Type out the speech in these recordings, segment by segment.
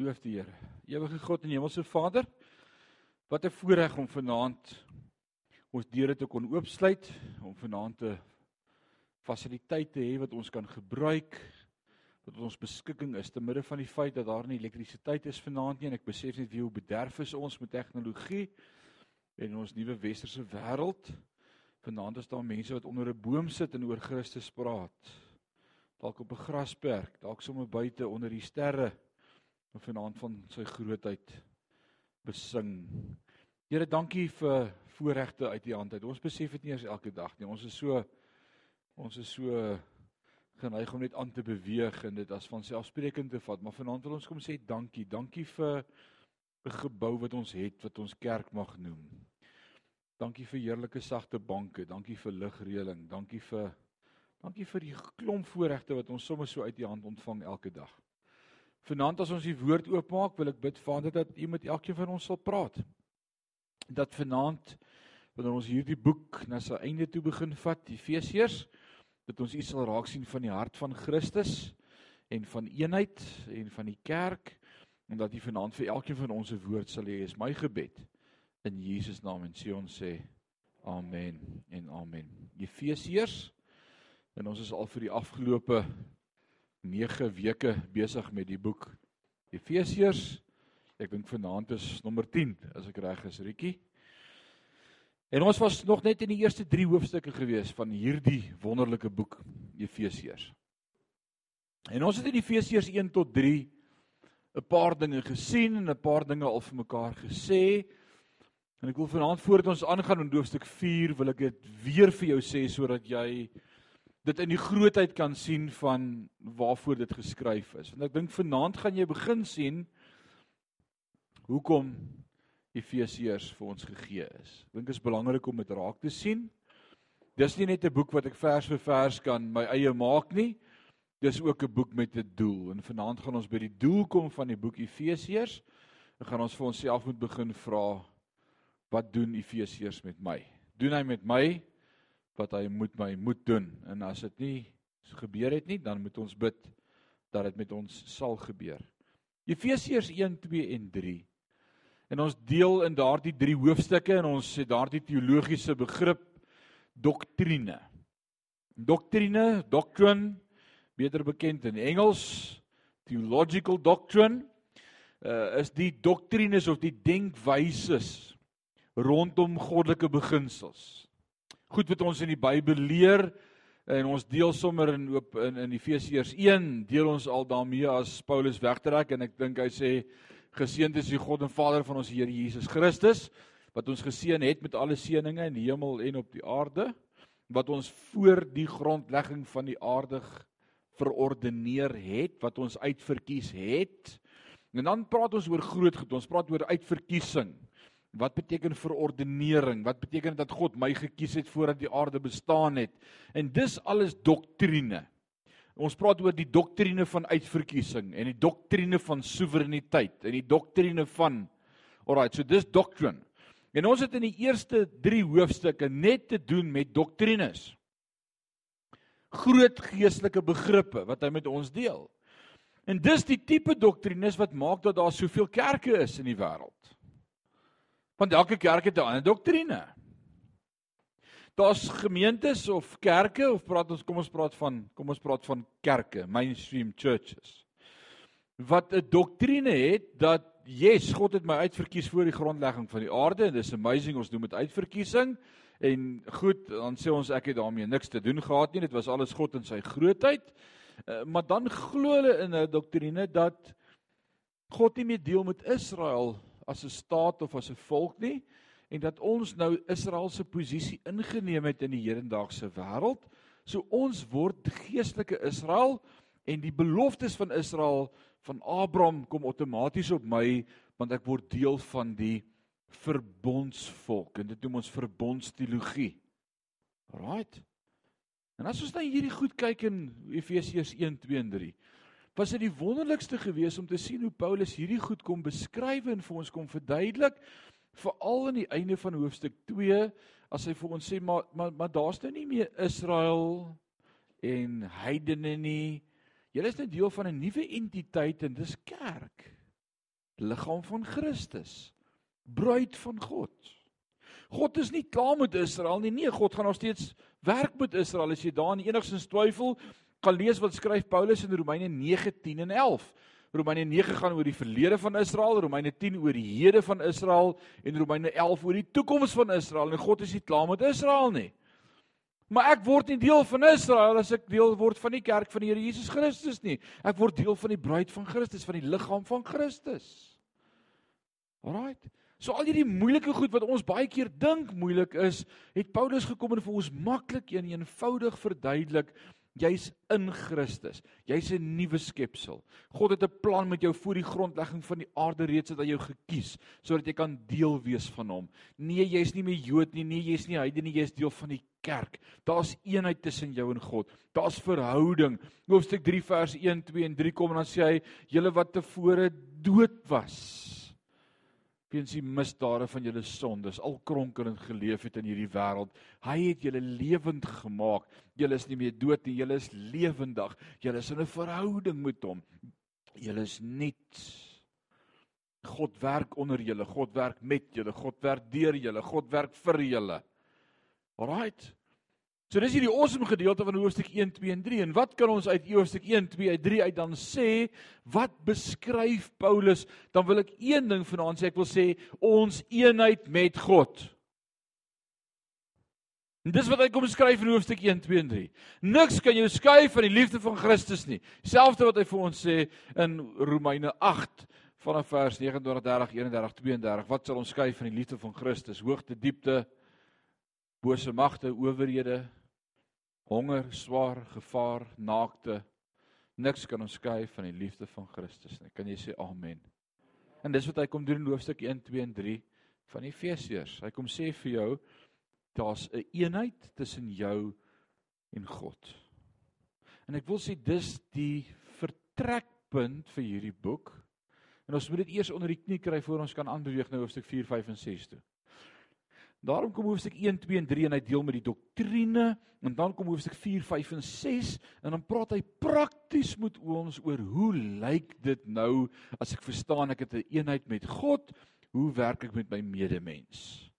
Loof die Here. Ewige God en Hemelse Vader, wat 'n voorreg om vanaand ons deure te kon oopsluit, om vanaand te hê wat ons kan gebruik wat ons beskikking is te midde van die feit dat daar nie elektrisiteit is vanaand nie en ek besef net hoe bederf is ons met tegnologie en ons nuwe westerse wêreld. Vanaand is daar mense wat onder 'n boom sit en oor Christus praat. Dalk op 'n grasperk, dalk sommer buite onder die sterre om vanaand van sy grootheid besing. Here, dankie vir voorregte uit u hand uit. Ons besef dit nie eens elke dag nie. Ons is so ons is so geneig om net aan te beweeg en dit as van selfsprekend te vat, maar vanaand wil ons kom sê dankie. Dankie vir 'n gebou wat ons het wat ons kerk mag noem. Dankie vir heerlike sagte banke, dankie vir ligreëling, dankie vir dankie vir die klomp voorregte wat ons sommer so uit u hand ontvang elke dag. Vanaand as ons die woord oopmaak, wil ek bid Vader dat U met elkeen van ons sal praat. Dat vanaand wanneer ons hierdie boek na sy einde toe begin vat, Efesiërs, dat ons U sal raak sien van die hart van Christus en van eenheid en van die kerk en dat U vanaand vir elkeen van ons 'n woord sal hê. Is my gebed in Jesus naam en sê ons sê amen en amen. Efesiërs en ons is al vir die afgelope 9 weke besig met die boek Efesiërs. Ek dink vanaand is nommer 10 as ek reg is, Rietjie. En ons was nog net in die eerste 3 hoofstukke gewees van hierdie wonderlike boek Efesiërs. En ons het in Efesiërs 1 tot 3 'n paar dinge gesien en 'n paar dinge al vir mekaar gesê. En ek wil vanaand voordat ons aangaan in hoofstuk 4 wil ek dit weer vir jou sê sodat jy dit in die grootheid kan sien van waarvoor dit geskryf is. Want ek dink vanaand gaan jy begin sien hoekom Efesiërs vir ons gegee is. Ek dink dit is belangrik om dit raak te sien. Dis nie net 'n boek wat ek vers vir vers kan my eie maak nie. Dis ook 'n boek met 'n doel. En vanaand gaan ons by die doel kom van die boek Efesiërs. Dan gaan ons vir onsself moet begin vra wat doen Efesiërs met my? Doen hy met my wat hy moet my moet doen. En as dit nie gebeur het nie, dan moet ons bid dat dit met ons sal gebeur. Efesiërs 1, 2 en 3. En ons deel in daardie drie hoofstukke en ons het daardie teologiese begrip doktrine. Doktrine, doctrine, beter bekend in Engels, theological doctrine, uh, is die doktrines of die denkwyses rondom goddelike beginsels goed wat ons in die Bybel leer en ons deel sommer in op in in Efesiërs 1 deel ons al daarmee as Paulus wegtrek en ek dink hy sê geseënd is die God en Vader van ons Here Jesus Christus wat ons geseën het met alle seënings in die hemel en op die aarde wat ons voor die grondlegging van die aarde verordeneer het wat ons uitverkies het. En dan praat ons oor groot goed ons praat oor uitverkiesing Wat beteken verordenering? Wat beteken dat God my gekies het voordat die aarde bestaan het? En dis alles doktrine. Ons praat oor die doktrine van uitverkiesing en die doktrine van soewereiniteit en die doktrine van Alrite, so dis doctrine. En ons het in die eerste 3 hoofstukke net te doen met doktrines. Groot geestelike begrippe wat hy met ons deel. En dis die tipe doktrines wat maak dat daar soveel kerke is in die wêreld. Want elke kerk het 'n ander doktrine. Daar's gemeentes of kerke of praat ons kom ons praat van kom ons praat van kerke, mainstream churches. Wat 'n doktrine het dat yes, God het my uitverkies voor die grondlegging van die aarde en dis amazing ons doen met uitverkiesing en goed, dan sê ons ek het daarmee niks te doen gehad nie, dit was alles God in sy grootheid. Uh, maar dan glo hulle in 'n doktrine dat God nie meer deel met Israel as 'n staat of as 'n volk nie en dat ons nou Israel se posisie ingeneem het in die hedendaagse wêreld. So ons word geestelike Israel en die beloftes van Israel van Abraham kom outomaties op my want ek word deel van die verbondsvolk en dit noem ons verbondsteologie. Right? En as ons nou hierdie goed kyk in Efesiërs 1, 2 en 3 was dit die wonderlikste gewees om te sien hoe Paulus hierdie goed kom beskryf en vir ons kom verduidelik veral aan die einde van hoofstuk 2 as hy vir ons sê maar maar, maar daar's nou nie meer Israel en heidene nie. Julle is nou deel van 'n nuwe entiteit en dis kerk. liggaam van Christus. Bruid van God. God is nie klaar met Israel nie. Nee, God gaan nog steeds werk met Israel. As jy daarin enigstens twyfel, gaan lees wat skryf Paulus in Romeine 9:10 en 11. Romeine 9 gaan oor die verlede van Israel, Romeine 10 oor die hede van Israel en Romeine 11 oor die toekoms van Israel. En God is nie klaar met Israel nie. Maar ek word nie deel van Israel as ek deel word van die kerk van die Here Jesus Christus nie. Ek word deel van die bruid van Christus, van die liggaam van Christus. Alraight. So al hierdie moeilike goed wat ons baie keer dink moeilik is, het Paulus gekom en vir ons maklik en eenvoudig verduidelik Jy's in Christus. Jy's 'n nuwe skepsel. God het 'n plan met jou voor die grondlegging van die aarde reeds hy jou gekies sodat jy kan deel wees van hom. Nee, jy's nie meer Jood nie, nee, jy's nie heidene nie, jy's deel van die kerk. Daar's eenheid tussen jou en God. Daar's verhouding. Hoofstuk 3 vers 1, 2 en 3 kom en dan sê hy: "Julle wat tevore dood was, weens die misdade van julle sondes al kronkelend geleef het in hierdie wêreld. Hy het julle lewend gemaak. Julle is nie meer dood nie, julle is lewendig. Julle is in 'n verhouding met hom. Julle is nuut. God werk onder julle, God werk met julle, God werk deur julle, God werk vir julle. Alraight. So dis hierdie awesome gedeelte van hoofstuk 1, 2 en 3 en wat kan ons uit hoofstuk 1, 2 en 3 uit dan sê? Wat beskryf Paulus? Dan wil ek een ding vanaand sê, ek wil sê ons eenheid met God. En dis wat hy kom skryf in hoofstuk 1, 2 en 3. Niks kan jou skei van die liefde van Christus nie. Selfs wat hy vir ons sê in Romeine 8 vanaf vers 29, 30, 31, 32. Wat sal ons skei van die liefde van Christus? Hoogte, diepte, bose magte, owerhede, honger, swaar, gevaar, naakte. Niks kan ons skei van die liefde van Christus nie. Kan jy sê amen? En dis wat hy kom doen in hoofstuk 1, 2 en 3 van Efesiërs. Hy kom sê vir jou daar's 'n een eenheid tussen jou en God. En ek wil sê dis die vertrekpunt vir hierdie boek. En ons moet dit eers onder die knie kry voor ons kan aanbeweeg na hoofstuk 4, 5 en 6 toe. Daarom kom hoofstuk 1, 2 en 3 en hy deel met die doktrine en dan kom hoofstuk 4, 5 en 6 en dan praat hy prakties met ons oor hoe lyk dit nou as ek verstaan ek het 'n een eenheid met God, hoe werk ek met my medemens?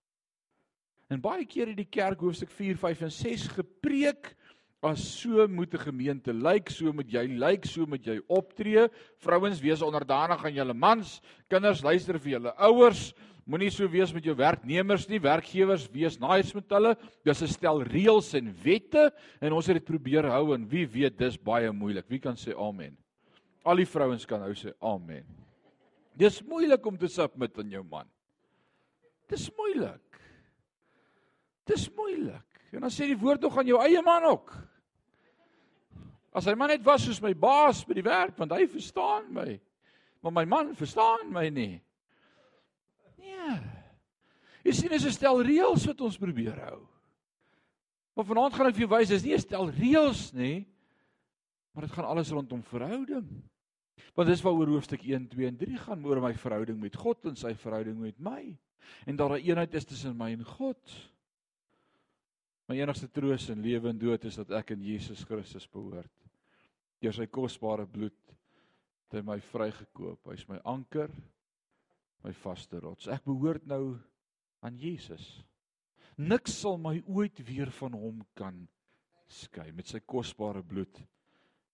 En baie keer het die kerk hoofstuk 4, 5 en 6 gepreek as so moet 'n gemeente lyk, so moet jy lyk, so moet jy optree. Vrouens wees onderdanig aan julle mans, kinders luister vir julle ouers. Moenie so wees met jou werknemers nie, werkgewers wees nice met hulle. Dis 'n stel reëls en wette en ons het dit probeer hou en wie weet dis baie moeilik. Wie kan sê amen? Al die vrouens kan nou sê amen. Dis moeilik om te submit aan jou man. Dis moeilik. Dis moeilik. En dan sê die woord nog aan jou eie man ook. As hy man net was soos my baas by die werk, want hy verstaan my. Maar my man verstaan my nie. Nee. Jy sien dis 'n stel reëls wat ons probeer hou. Maar vanaand gaan ek vir jou wys dis nie 'n stel reëls nie, maar dit gaan alles rondom verhouding. Want dis waaroor hoofstuk 1, 2 en 3 gaan oor my verhouding met God en sy verhouding met my. En daar 'n eenheid is tussen my en God. My enigste troos in lewe en dood is dat ek in Jesus Christus behoort. Deur sy kosbare bloed het hy my vrygekoop. Hy's my anker my vaste rots. Ek behoort nou aan Jesus. Niks sal my ooit weer van hom kan skei. Met sy kosbare bloed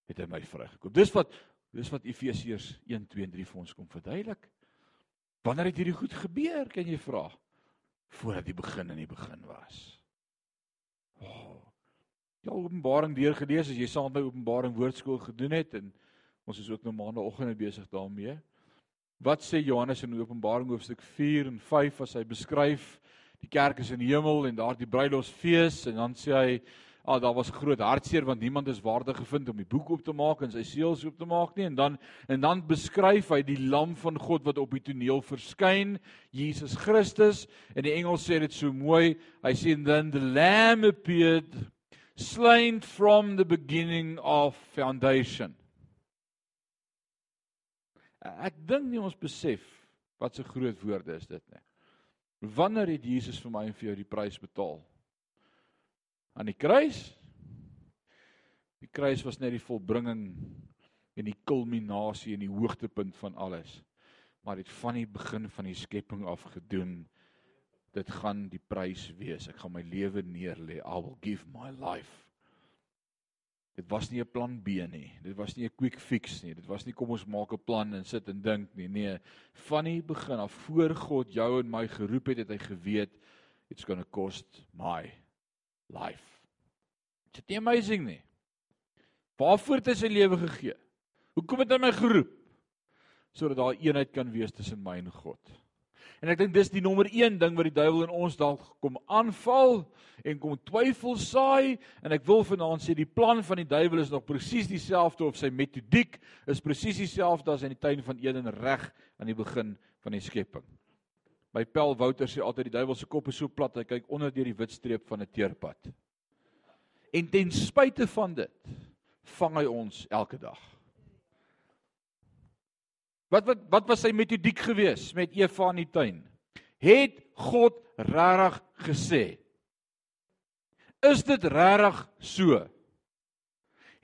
het hy my vrygekoop. Dis wat dis wat Efesiërs 1 2 en 3 vir ons kom verduidelik. Wanneer het hierdie goed gebeur, kan jy vra? Voordat die begin in die begin was. Oh. Ja, Openbaring deurgelees as jy saam met Openbaring woordskool gedoen het en ons is ook nou maandagooggend besig daarmee. Wat sê Johannes in Openbaring hoofstuk 4 en 5 as hy beskryf die kerk is in die hemel en daar die bruilofsfees en dan sê hy ah daar was groot hartseer want niemand is waardig gevind om die boek oop te maak en sy seels oop te maak nie en dan en dan beskryf hy die lam van God wat op die toneel verskyn Jesus Christus en die engel sê dit so mooi hy sê then the lamb appeared slain from the beginning of foundation Ek dink nie ons besef wat so groot woorde is dit nie. Wanneer het Jesus vir my en vir jou die prys betaal? Aan die kruis? Die kruis was net die volbringing en die kulminasie en die hoogtepunt van alles. maar dit van die begin van die skepping af gedoen. Dit gaan die prys wees. Ek gaan my lewe neerlê. I will give my life. Dit was nie 'n plan B nie. Dit was nie 'n quick fix nie. Dit was nie kom ons maak 'n plan en sit en dink nie. Nee, van die begin af voor God jou en my geroep het, het hy geweet it's going to cost my life. Dit is nie amazing nie. Waarvoor het hy sy lewe gegee? Hoekom het hy my geroep? Sodat daar eenheid kan wees tussen my en God. En ek dink dis die nommer 1 ding wat die duiwel in ons dalk kom aanval en kom twyfel saai en ek wil vanaand sê die plan van die duiwel is nog presies dieselfde of sy metodiek is presies dieselfde as in die tuin van Eden reg aan die begin van die skepping. By Pel Wouter sê altyd die duiwel se kop is so plat hy kyk onder deur die wit streep van 'n teerpad. En ten spyte van dit vang hy ons elke dag. Wat wat wat was sy metodiek geweest met Eva in die tuin? Het God regtig gesê? Is dit regtig so?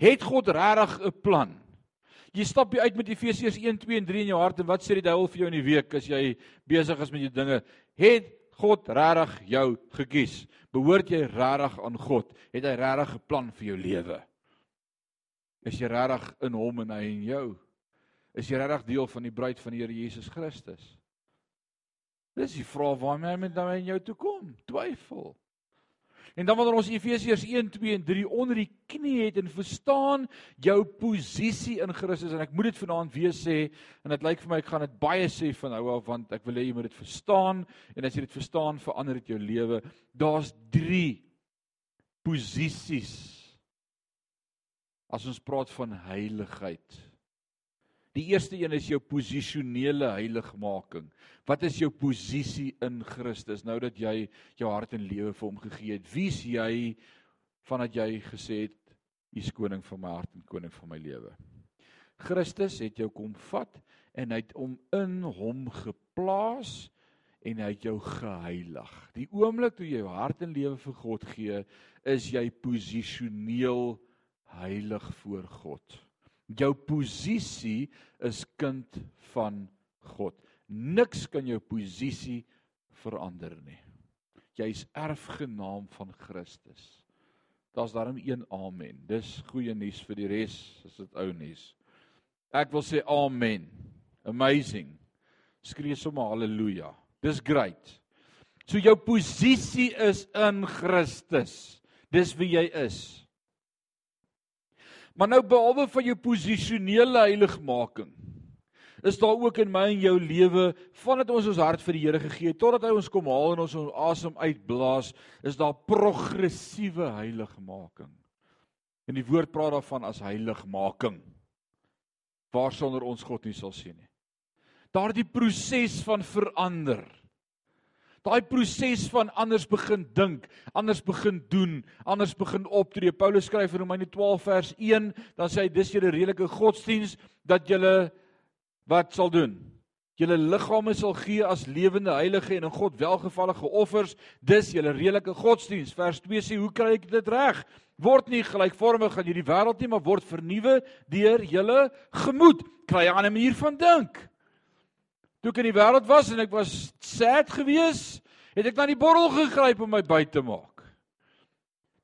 Het God regtig 'n plan? Jy stap jy uit met Efesiërs 1, 2 en 3 in jou hart en wat sê die duiwel vir jou in die week as jy besig is met jou dinge? Het God regtig jou gekies? Behoort jy regtig aan God? Het hy regtig 'n plan vir jou lewe? Is jy regtig in hom en hy in jou? Is jy regtig deel van die bruid van die Here Jesus Christus? Dis die vraag waarmee hy met nou in jou toe kom. Twyfel. En dan wanneer ons Efesiërs 1, 2 en 3 onder die knie het en verstaan jou posisie in Christus en ek moet dit vanaand weer sê en dit lyk vir my ek gaan dit baie sê van nou af want ek wil hê jy moet dit verstaan en as jy dit verstaan verander dit jou lewe. Daar's 3 posisies. As ons praat van heiligheid. Die eerste een is jou posisionele heiligmaking. Wat is jou posisie in Christus nou dat jy jou hart en lewe vir hom gegee het? Wie's jy vandat jy gesê het U is koning van my hart en koning van my lewe? Christus het jou kom vat en hy het hom in hom geplaas en hy het jou geheilig. Die oomblik toe jy jou hart en lewe vir God gee, is jy posisioneel heilig voor God. Jou posisie is kind van God. Niks kan jou posisie verander nie. Jy's erfgenaam van Christus. Daar's daarom een amen. Dis goeie nuus vir die res, is dit ou nuus. Ek wil sê amen. Amazing. Skree sommer haleluja. Dis great. So jou posisie is in Christus. Dis wie jy is. Maar nou behalwe van jou posisionele heiligmaking is daar ook in my en jou lewe vandat ons ons hart vir die Here gegee het totdat hy ons kom haal en ons ons asem uitblaas is daar progressiewe heiligmaking. En die woord praat daarvan as heiligmaking. Waarsonder ons God nie sal sien nie. Daardie proses van verander daai proses van anders begin dink, anders begin doen, anders begin optree. Paulus skryf in Romeine 12 vers 1, dan sê hy dis julle redelike godsdiens dat julle wat sal doen? Julle liggame sal gee as lewende heilige en in God welgevallige offers. Dis julle redelike godsdiens. Vers 2 sê, hoe kry ek dit reg? Word nie gelykvormig aan hierdie wêreld nie, maar word vernuwe deur julle gemoed. Kry 'n ander manier van dink toe ek in die wêreld was en ek was sad geweest, het ek na die bottel gegryp om my by te maak.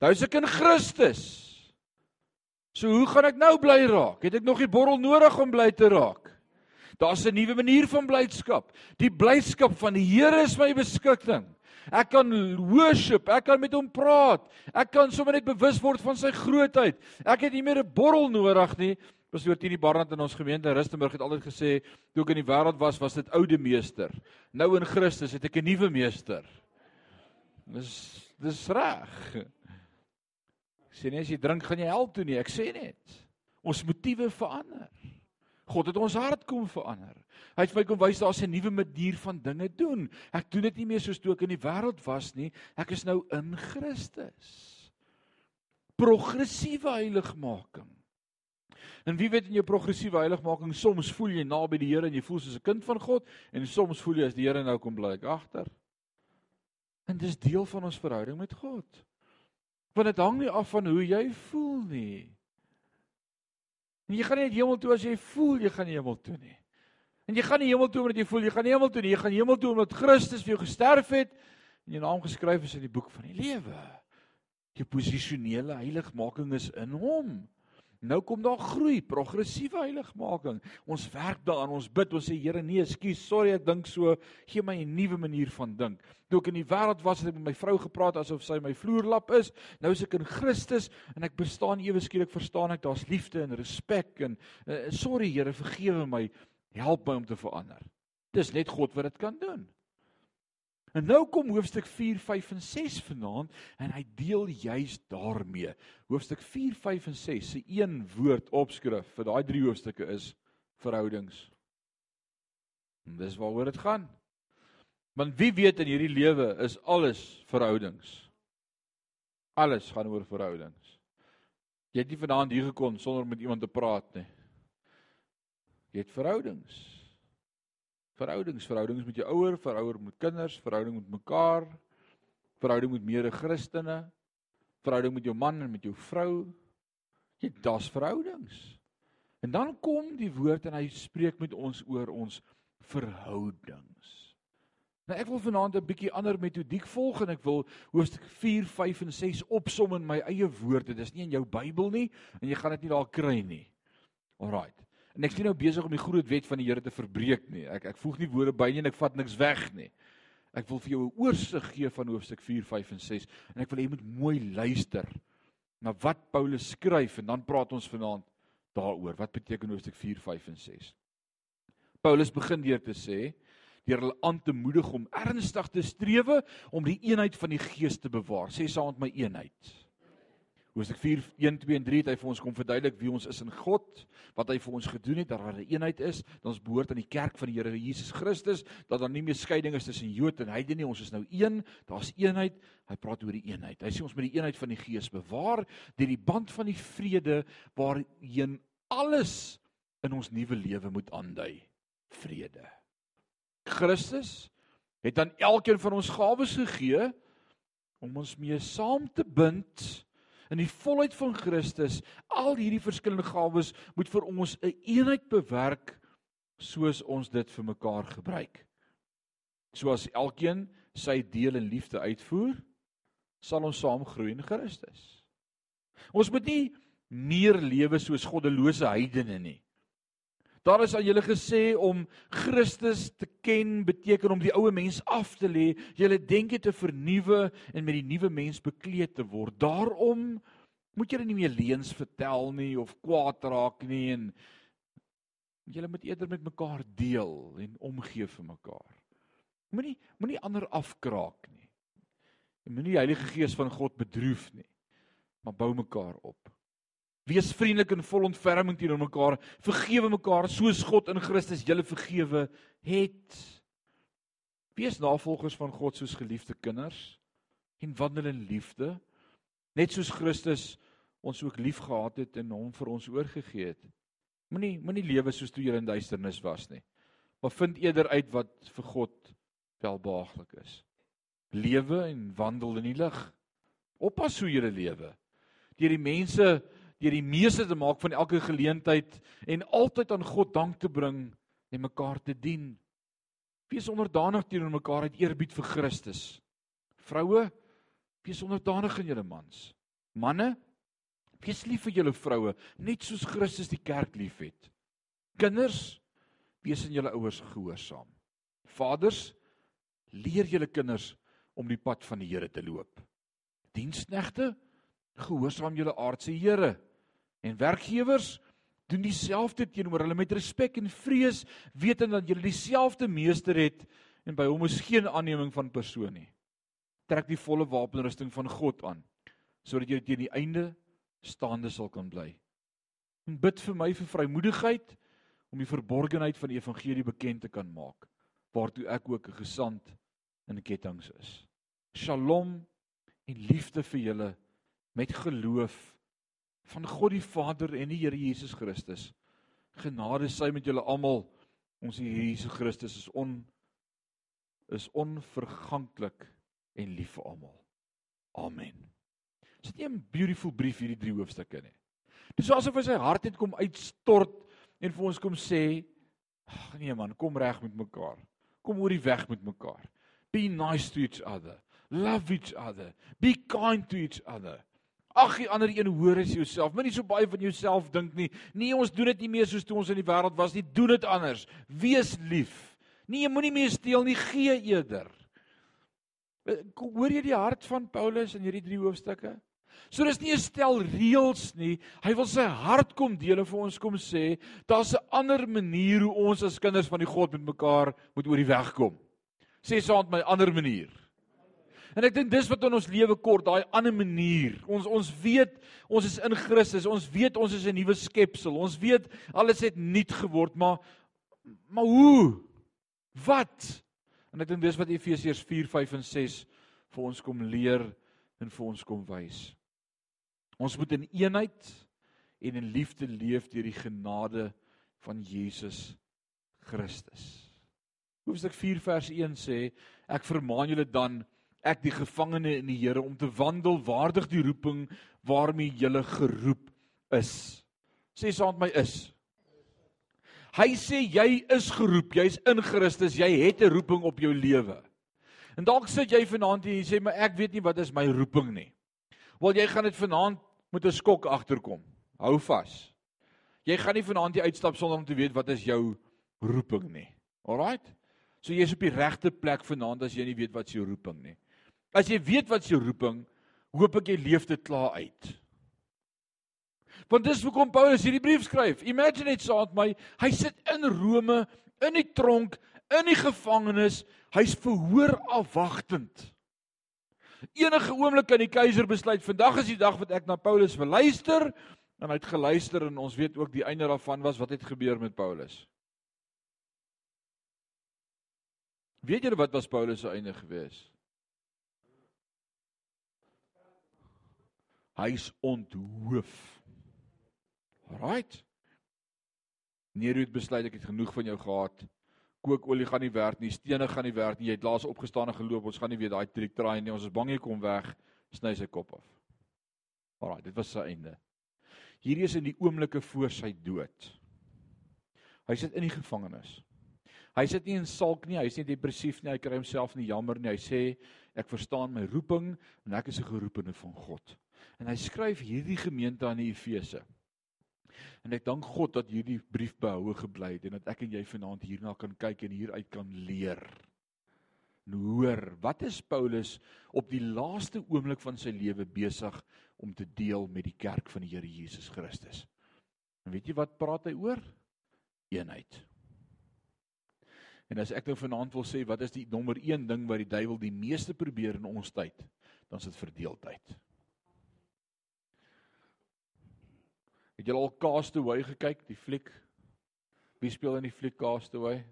Nou is ek in Christus. So hoe gaan ek nou bly raak? Het ek nog die bottel nodig om bly te raak? Daar's 'n nuwe manier van blydskap. Die blydskap van die Here is my beskutting. Ek kan worship, ek kan met hom praat. Ek kan sommer net bewus word van sy grootheid. Ek het nie meer 'n bottel nodig nie. Pastoor Tini Barnard in ons gemeente in Rustenburg het altyd gesê, toe ek in die wêreld was, was dit oude meester. Nou in Christus het ek 'n nuwe meester. Dis dis reg. Ek sê nie as jy drink gaan jy hel toe nie, ek sê net. Ons motiewe verander. God het ons hart kom verander. Hy het my kom wys daar's 'n nuwe manier van dinge doen. Ek doen dit nie meer soos toe ek in die wêreld was nie. Ek is nou in Christus. Progressiewe heiligmaking. En wie weet in jou progressiewe heiligmaking soms voel jy naby die Here en jy voel soos 'n kind van God en soms voel jy as die Here nou kom bly ek agter. En dis deel van ons verhouding met God. Want dit hang nie af van hoe jy voel nie. En jy gaan nie hemel toe as jy voel jy gaan hemel toe nie. En jy gaan nie hemel toe omdat jy voel jy gaan nie hemel toe nie, jy gaan hemel toe omdat Christus vir jou gesterf het en jou naam geskryf is in die boek van die lewe. Jou posisionele heiligmaking is in hom. Nou kom daar groei, progressiewe heiligmaking. Ons werk daaraan, ons bid, ons sê Here, nee, ekskuus, sorry, ek dink so, gee my 'n nuwe manier van dink. Toe ek in die wêreld was, het ek met my vrou gepraat asof sy my vloerlap is. Nou is ek in Christus en ek bestaan ewe skielik verstaan ek daar's liefde en respek en uh, sorry Here, vergewe my, help my om te verander. Dis net God wat dit kan doen. En nou kom hoofstuk 4, 5 en 6 vanaand en hy deel juis daarmee. Hoofstuk 4, 5 en 6 se een woord opskrif vir daai drie hoofstukke is verhoudings. En dis waaroor dit gaan. Want wie weet in hierdie lewe is alles verhoudings. Alles gaan oor verhoudings. Jy het nie vanaand hier gekom sonder met iemand te praat nie. Jy het verhoudings verhoudings, verhoudings met jou ouer, verhouding met kinders, verhouding met mekaar, verhouding met mede-Christene, verhouding met jou man en met jou vrou. Jy daar's verhoudings. En dan kom die woord en hy spreek met ons oor ons verhoudings. Nou ek wil vanaand 'n bietjie ander metodiek volg en ek wil hoofstuk 4, 5 en 6 opsom in my eie woorde. Dis nie in jou Bybel nie en jy gaan dit nie daar kry nie. Alraight. En ek nie nou besig om die groot wet van die Here te verbreek nie. Ek ek voeg nie woorde by nie en ek vat niks weg nie. Ek wil vir jou 'n oorsig gee van hoofstuk 4, 5 en 6 en ek wil hê jy moet mooi luister na wat Paulus skryf en dan praat ons vanaand daaroor. Wat beteken hoofstuk 4, 5 en 6? Paulus begin deur te sê deur hulle aan te moedig om ernstig te strewe om die eenheid van die gees te bewaar. Sê saam met my eenheid. Hoofstuk 4 1 2 en 3 het hy vir ons kom verduidelik wie ons is in God, wat hy vir ons gedoen het, dat daar 'n eenheid is, dat ons behoort aan die kerk van die Here Jesus Christus, dat daar nie meer skeiding is tussen Jood en heidene nie, ons is nou een, daar's eenheid. Hy praat oor die eenheid. Hy sê ons moet die eenheid van die Gees bewaar deur die band van die vrede waarheen alles in ons nuwe lewe moet aandui. Vrede. Christus het aan elkeen van ons gawes gegee om ons mee saam te bind in die volheid van Christus, al hierdie verskillende gawes moet vir ons 'n een eenheid bewerk soos ons dit vir mekaar gebruik. Soos elkeen sy deel in liefde uitvoer, sal ons saam groei in Christus. Ons moet nie meer lewe soos goddelose heidene nie. Daar is aan julle gesê om Christus te ken beteken om die ou mens af te lê, julle denke te vernuwe en met die nuwe mens bekleed te word. Daarom moet julle nie meer leuns vertel nie of kwaad raak nie en julle moet eerder met mekaar deel en omgee vir mekaar. Moenie moenie ander afkraak nie. Moenie die Heilige Gees van God bedroef nie. Maar bou mekaar op. Wees vriendelik en vol ontferming teenoor mekaar. Vergewe mekaar soos God in Christus julle vergewe het. Wees navolgers van God soos geliefde kinders en wandel in liefde, net soos Christus ons ook liefgehad het en hom vir ons oorgegee het. Moenie moenie lewe soos toe jy in duisternis was nie. Maar vind eerder uit wat vir God welbehaaglik is. Lewe en wandel in die lig. Oppas hoe jy lewe. Deur die mense deur die meeste te maak van elke geleentheid en altyd aan God dank te bring en mekaar te dien. Wees onderdanig teenoor mekaar uit eerbied vir Christus. Vroue, wees onderdanig aan julle mans. Manne, wees lief vir julle vroue, net soos Christus die kerk liefhet. Kinders, wees aan julle ouers gehoorsaam. Vaders, leer julle kinders om die pad van die Here te loop. Diensknegte, gehoorsaam julle aardse Here. En werkgewers doen dieselfde teenoor hulle met respek en vrees, wetend dat julle dieselfde meester het en by hom is geen aanneming van persoon nie. Trek die volle wapenrusting van God aan sodat jy teen die einde staande sal kan bly. En bid vir my vir vrymoedigheid om die verborgenheid van die evangelie bekend te kan maak waartoe ek ook 'n gesant in kettinge is. Shalom en liefde vir julle met geloof van God die Vader en die Here Jesus Christus. Genade sy met julle almal. Ons Here Jesus Christus is on is onverganklik en lief vir almal. Amen. Dis nie 'n beautiful brief hierdie drie hoofstukke nie. Dis asof hy sy hart net kom uitstort en vir ons kom sê Ag nee man, kom reg met mekaar. Kom oor die weg met mekaar. Be nice to each other. Love each other. Be kind to each other. Ag, die ander een hoor as jouself. Moenie so baie van jouself dink nie. Nee, ons doen dit nie meer soos toe ons in die wêreld was nie. Doen dit anders. Wees lief. Nee, moenie meer steel nie, gee eerder. Eh, hoor jy die hart van Paulus in hierdie drie hoofstukke? So dis nie 'n stel reëls nie. Hy wil sy hart kom deel en vir ons kom sê, daar's 'n ander manier hoe ons as kinders van die God met mekaar moet oor die weg kom. Sê saam met my ander manier. En ek dink dis wat in ons lewe kort, daai ander manier. Ons ons weet ons is in Christus. Ons weet ons is 'n nuwe skepsel. Ons weet alles het nuut geword, maar maar hoe? Wat? En ek dink dis wat Efesiërs 4, 5 en 6 vir ons kom leer en vir ons kom wys. Ons moet in eenheid en in liefde leef deur die genade van Jesus Christus. Hoofstuk 4 vers 1 sê: Ek vermaan julle dan ek die gevangene in die Here om te wandel waardig die roeping waarmee julle geroep is. Sê saam met my is. Hy sê jy is geroep, jy's in Christus, jy het 'n roeping op jou lewe. En dalk sit jy vanaand hier en sê maar ek weet nie wat is my roeping nie. Wel jy gaan dit vanaand met 'n skok agterkom. Hou vas. Jy gaan nie vanaand hier uitstap sonder om te weet wat is jou roeping nie. Alraight? So jy's op die regte plek vanaand as jy nie weet wat jou roeping nie. As jy weet wat jou roeping, hoop ek jy leef dit klaar uit. Want dis hoekom Paulus hierdie brief skryf. Imagine saam met my, hy sit in Rome, in die tronk, in die gevangenis, hy's verhoor afwagtend. Enige oomblik kan die keiser besluit, vandag is die dag wat ek na Paulus wil luister, en hy het geluister en ons weet ook die einde daarvan was wat het gebeur met Paulus. Weet julle wat was Paulus se einde gewees? Hy's onthoof. Right? Nero het besluit ek het genoeg van jou gehad. Kookolie gaan nie werk nie, stene gaan nie werk nie. Jy het laas opgestaan en geloop. Ons gaan nie weer daai triek draai nie. Ons is bang jy kom weg, sny sy kop af. Alraai, dit was sy einde. Hierdie is in die oomblikke voor sy dood. Hy sit in die gevangenis. Hy sit nie in sulk nie, hy is nie depressief nie, hy kry homself nie jammer nie. Hy sê ek verstaan my roeping en ek is 'n geroepene van God. En hy skryf hierdie gemeente aan die Efese. En ek dank God dat hierdie brief behoue gebly het en dat ek en jy vanaand hierna kan kyk en hieruit kan leer. Nou hoor, wat is Paulus op die laaste oomblik van sy lewe besig om te deel met die kerk van die Here Jesus Christus? En weet jy wat praat hy oor? Eenheid. En as ek nou vanaand wil sê wat is die nommer 1 ding wat die duiwel die meeste probeer in ons tyd, dan is dit verdeeldheid. Het jy al Castaway gekyk, die fliek? Wie speel in die fliek Castaway?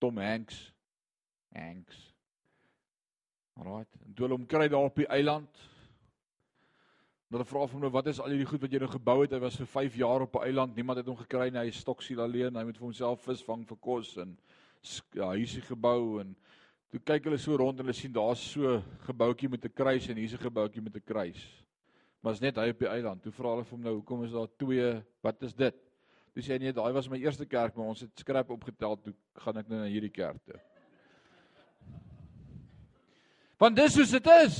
Tom Hanks. Hanks. Alraait. En toe hulle hom kry daar op die eiland. Hulle vra hom nou wat is al hierdie goed wat jy nou gebou het? Hy was vir 5 jaar op 'n eiland. Niemand het hom gekry nie. Hy is stoksiel alleen. Hy moet vir homself vis vang vir kos en ja, huisie gebou en toe kyk hulle so rond en hulle sien daar's so 'n gebouetjie met 'n kruis en hier's 'n gebouetjie met 'n kruis maar is net hy op die eiland. Toe vra hulle vir hom nou, hoekom is daar twee? Wat is dit? Toe sê hy nee, daai was my eerste kerk, maar ons het skrap opgetel, toe gaan ek nou na hierdie kerk toe. Want dis soos dit is.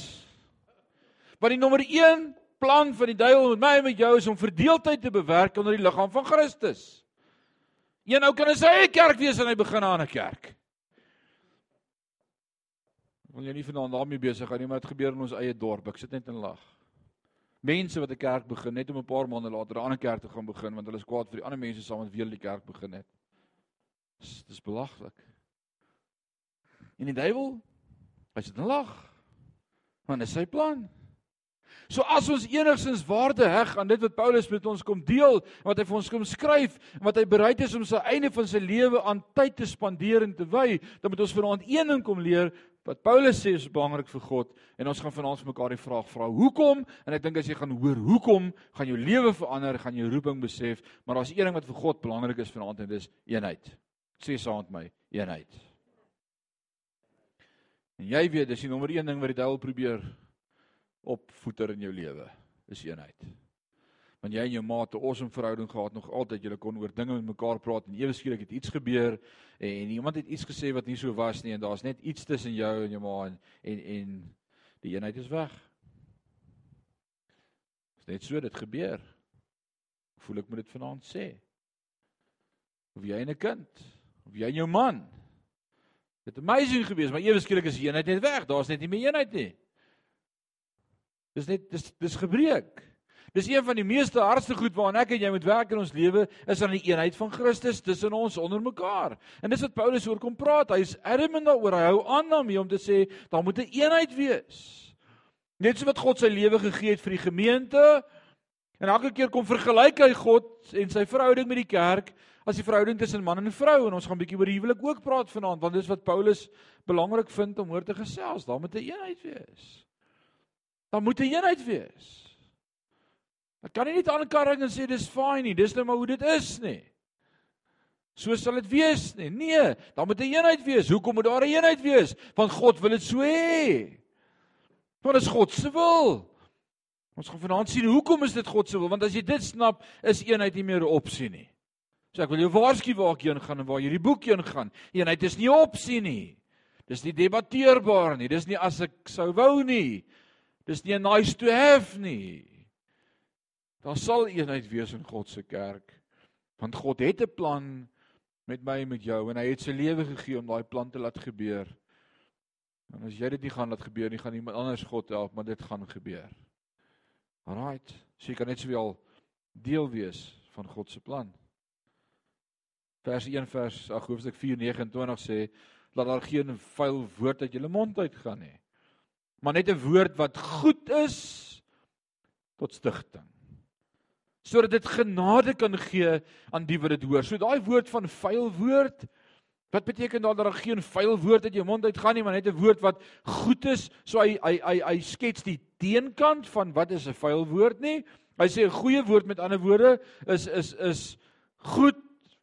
Want die nommer 1 plan van die duiwel met my en met jou is om verdeeldheid te bewerk onder die liggaam van Christus. Een ou kan in sy eie kerk wees en hy begin 'n kerk. Wil jy nie vanaand daarmee besig gaan nie, maar dit gebeur in ons eie dorp. Ek sit net en lag mense wat 'n kerk begin net om 'n paar maande later 'n ander kerk te gaan begin want hulle is kwaad vir die ander mense saam met wie hulle die kerk begin het. Dis dis belaglik. En die duiwel hy sit en lag. Want dit is sy plan. So as ons enigsins waarde heg aan dit wat Paulus met ons kom deel, wat hy vir ons kom skryf, wat hy bereid is om sy einde van sy lewe aan tyd te spandeer en te wy, dan moet ons vanaand een ding kom leer, wat Paulus sê is belangrik vir God en ons gaan vanaand vir mekaar die vraag vra hoekom? En ek dink as jy gaan hoor hoekom gaan jou lewe verander gaan jou roeping besef maar daar's een ding wat vir God belangrik is vanaand en dis eenheid. Sê saam met my eenheid. En jy weet dis die nommer 1 ding wat die duiwel probeer opvoeter in jou lewe is eenheid Want jy en jou ma het 'n awesome verhouding gehad nog altyd. Julle kon oor dinge met mekaar praat en ewe skielik het iets gebeur en iemand het iets gesê wat nie so was nie en daar's net iets tussen jou en jou ma en en, en die eenheid is weg. Dis net so dit gebeur. Voel ek moet dit vanaand sê. Of jy en 'n kind, of jy en jou man. Dit amazing geweest, maar ewe skielik is die eenheid net weg. Daar's net nie meer eenheid nie. Dis net dis dis gebreek. Dis een van die meeste hardste goed waaraan ek en jy moet werk in ons lewe is aan die eenheid van Christus tussen ons onder mekaar. En dis wat Paulus oor kom praat. Hy's adamant daaroor. Hy hou aan daarmee om te sê daar moet 'n eenheid wees. Net so wat God sy lewe gegee het vir die gemeente. En elke keer kom vergelyk hy God en sy verhouding met die kerk as die verhouding tussen man en vrou en ons gaan 'n bietjie oor die huwelik ook praat vanaand want dis wat Paulus belangrik vind om oor te gesels. Daar moet 'n eenheid wees. Daar moet 'n eenheid wees. Ek kan nie net aankarring en sê dis fyn nie, dis nou maar hoe dit is nie. So sal dit wees nie. Nee, daar moet 'n eenheid wees. Hoekom moet daar 'n eenheid wees? Want God wil dit so hê. Want is God se wil. Ons gaan vanaand sien hoekom is dit God se wil? Want as jy dit snap, is eenheid nie meer 'n opsie nie. So ek wil jou waarsku waar ek heen gaan en waar hierdie boek heen gaan. Eenheid is nie 'n opsie nie. Dis nie debatteerbaar nie. Dis nie as ek sou wou nie. Dis nie 'n nice to have nie. Daar sal eenheid wees in God se kerk. Want God het 'n plan met my en met jou en hy het sy lewe gegee om daai plan te laat gebeur. En as jy dit nie gaan laat gebeur nie, gaan iemand anders God help, maar dit gaan gebeur. Alraight. So jy kan net sowel deel wees van God se plan. Vers 1 vers ag hoofstuk 4:29 sê laat daar geen vuil woord uit jou mond uitgaan nie. Maar net 'n woord wat goed is tot stigting sodat dit genade kan gee aan die wat dit hoor. So daai woord van vuil woord wat beteken dat daar geen vuil woord uit jou mond uitgaan nie, maar net 'n woord wat goed is. So hy hy hy hy skets die teenkant van wat is 'n vuil woord nie. Hy sê 'n goeie woord met ander woorde is is is goed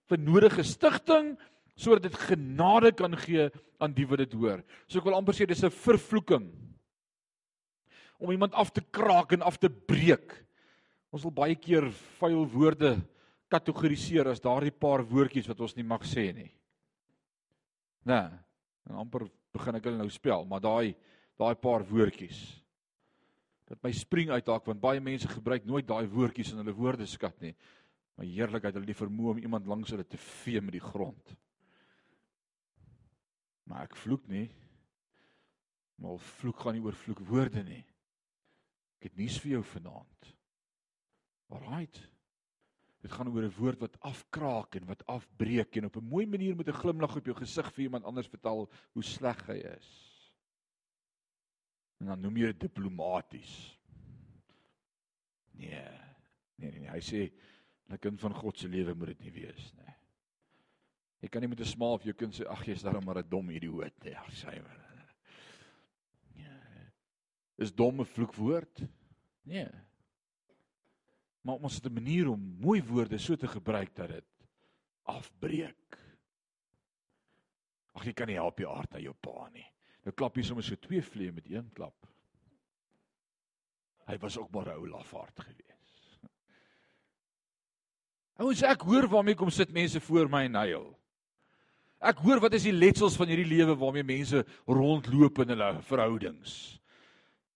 vir nodige stigting sodat dit genade kan gee aan die wat dit hoor. So ek wil amper sê dis 'n vervloeking om iemand af te kraak en af te breek. Ons wil baie keer vuil woorde kategoriseer as daardie paar woordjies wat ons nie mag sê nie. Nee, en amper begin ek hulle nou spel, maar daai daai paar woordjies dat my spring uithaak want baie mense gebruik nooit daai woordjies in hulle woordeskat nie. Maar heerlikheid hulle die vermoë om iemand langs hulle te vee met die grond. Maar ek vloek nie. Maar vloek gaan nie oor vloekwoorde nie. Ek het nuus vir jou vanaand. Alraight. Dit gaan oor 'n woord wat afkraak en wat afbreek en op 'n mooi manier met 'n glimlag op jou gesig vir iemand anders vertel hoe sleg hy is. En dan noem jy dit diplomaties. Nee. Nee nee nee, hy sê 'n kind van God se lewe moet dit nie wees nie. Jy kan nie met 'n smaal vir jou kind sê ag jy's daarom maar 'n dom idioot nie. Ag maar. Ja. Is dom 'n vloekwoord? Nee. Maar ons het 'n manier om mooi woorde so te gebruik dat dit afbreek. Ag jy kan nie help jy aard na jou pa nie. Nou klap jy sommer so twee vliee met een klap. Hy was ook maar 'n ou lafaard gewees. Ouens, ek hoor waarmee kom sit mense voor my en huil. Ek hoor wat is die letsels van hierdie lewe waarmee mense rondloop in hulle verhoudings.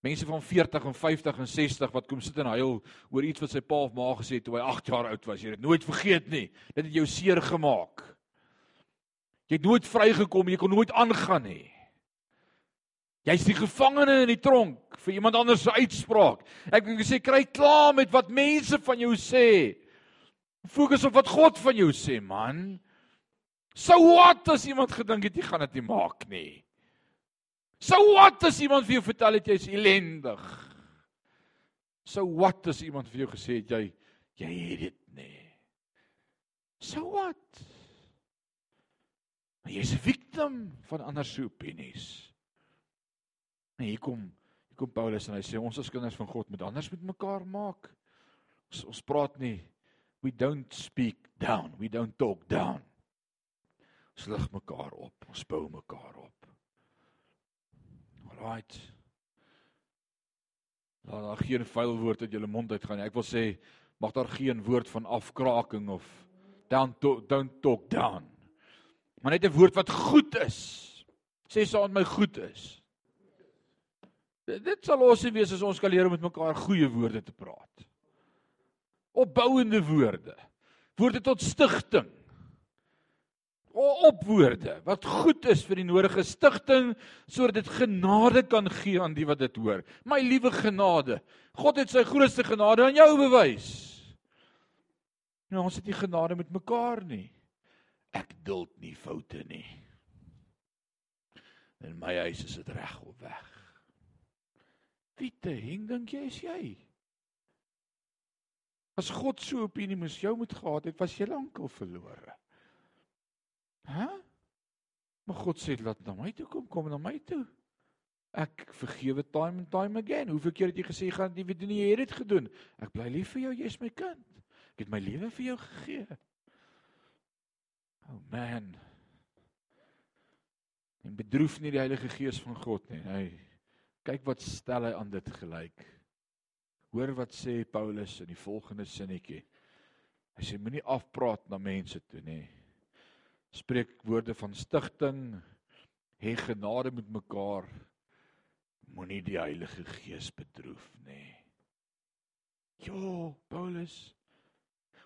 Mense van 40 en 50 en 60 wat kom sit en huil oor iets wat sy pa of ma gesê het toe hy 8 jaar oud was. Jy het dit nooit vergeet nie. Dit het jou seer gemaak. Jy het nooit vrygekom, jy kon nooit aangaan nie. Jy's die gevangene in die tronk vir iemand anders se uitspraak. Ek wil sê kry klaar met wat mense van jou sê. Fokus op wat God van jou sê, man. So wat as iemand gedink het jy gaan dit nie maak nie. So wat as iemand vir jou vertel het jy's ellendig? So wat as iemand vir jou gesê het jy jy het dit nie? So wat? Maar jy's 'n victim van ander se opinies. En hier kom hier kom Paulus en hy sê ons as kinders van God moet anders met mekaar maak. Ons ons praat nie we don't speak down, we don't talk down. Ons lig mekaar op, ons bou mekaar op. Right. Laat daar geen vuil woord uit julle mond uitgaan nie. Ek wil sê mag daar geen woord van afkraking of down to, don't talk down. Maar net 'n woord wat goed is. Sê saam met my goed is. Dit sal ons wees as ons kan leer om met mekaar goeie woorde te praat. Opbouende woorde. Woorde tot stigting. Opwoorde wat goed is vir die nodige stigting sodat dit genade kan gee aan die wat dit hoor. My liewe genade. God het sy grootste genade aan jou bewys. Nou ons het nie genade met mekaar nie. Ek duld nie foute nie. In my huis is dit reg op weg. Wie te hing dink jy is jy? As God so opinie moes jou moet gehad het, was jy lankal verlore. Hæ? Maar God sê laat na my toe kom, kom na my toe. Ek vergewe time and time again. Hoeveel keer het jy gesê gaan jy weet nie jy het dit gedoen. Ek bly lief vir jou, jy's my kind. Ek het my lewe vir jou gegee. Oh man. En bedroef nie die Heilige Gees van God nie. Hy kyk wat stel hy aan dit gelyk. Hoor wat sê Paulus in die volgende sinnetjie. Hy sê moenie afpraat na mense toe nie. Spreek woorde van stigting, hê genade met mekaar. Moenie die Heilige Gees bedroef nie. Jo, Paulus.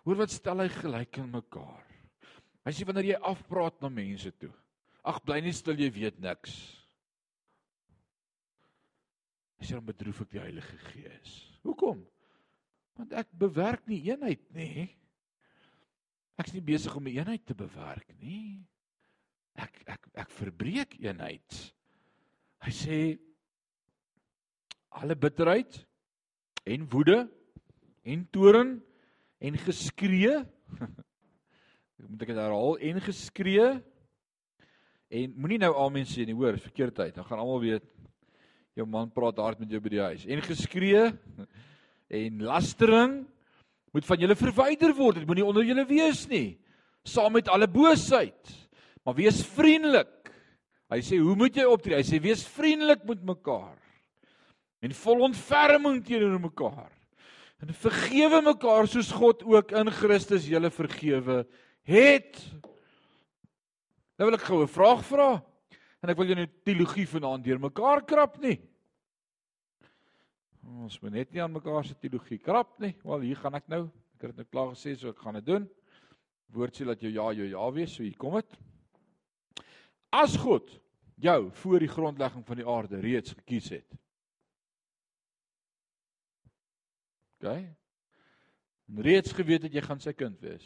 Hoor wat stel hy gelyk in mekaar. Hy sê wanneer jy afpraat na mense toe. Ag bly nie stil jy weet niks. Hy sê dan bedroef ek die Heilige Gees. Hoekom? Want ek bewerk nie eenheid nie. Ek's nie besig om 'n eenheid te bewerk nie. Ek ek ek verbreek eenheid. Hy sê alle bitterheid en woede en toorn en geskree moet ek dit herhaal en geskree en moenie nou amen sê nie hoor verkeerdheid dan gaan almal weet jou man praat hard met jou by die huis en geskree en lastering moet van julle verwyder word dit moenie onder julle wees nie saam met alle boosheid maar wees vriendelik hy sê hoe moet jy optree hy sê wees vriendelik met mekaar en vol ontferming teenoor mekaar en vergewe mekaar soos God ook in Christus julle vergewe het. Nou wil ek gou 'n vraag vra. En ek wil jou nou teologie vanaand deurmekaar krap nie. Ons moet net nie aan mekaar se teologie krap nie. Wel, hier gaan ek nou. Ek het dit nou klaar gesê, so ek gaan dit doen. Woord sê dat jou ja jou ja wees, so hier kom dit. As God jou voor die grondlegging van die aarde reeds gekies het. OK? Reeds geweet het jy gaan sy kind wees.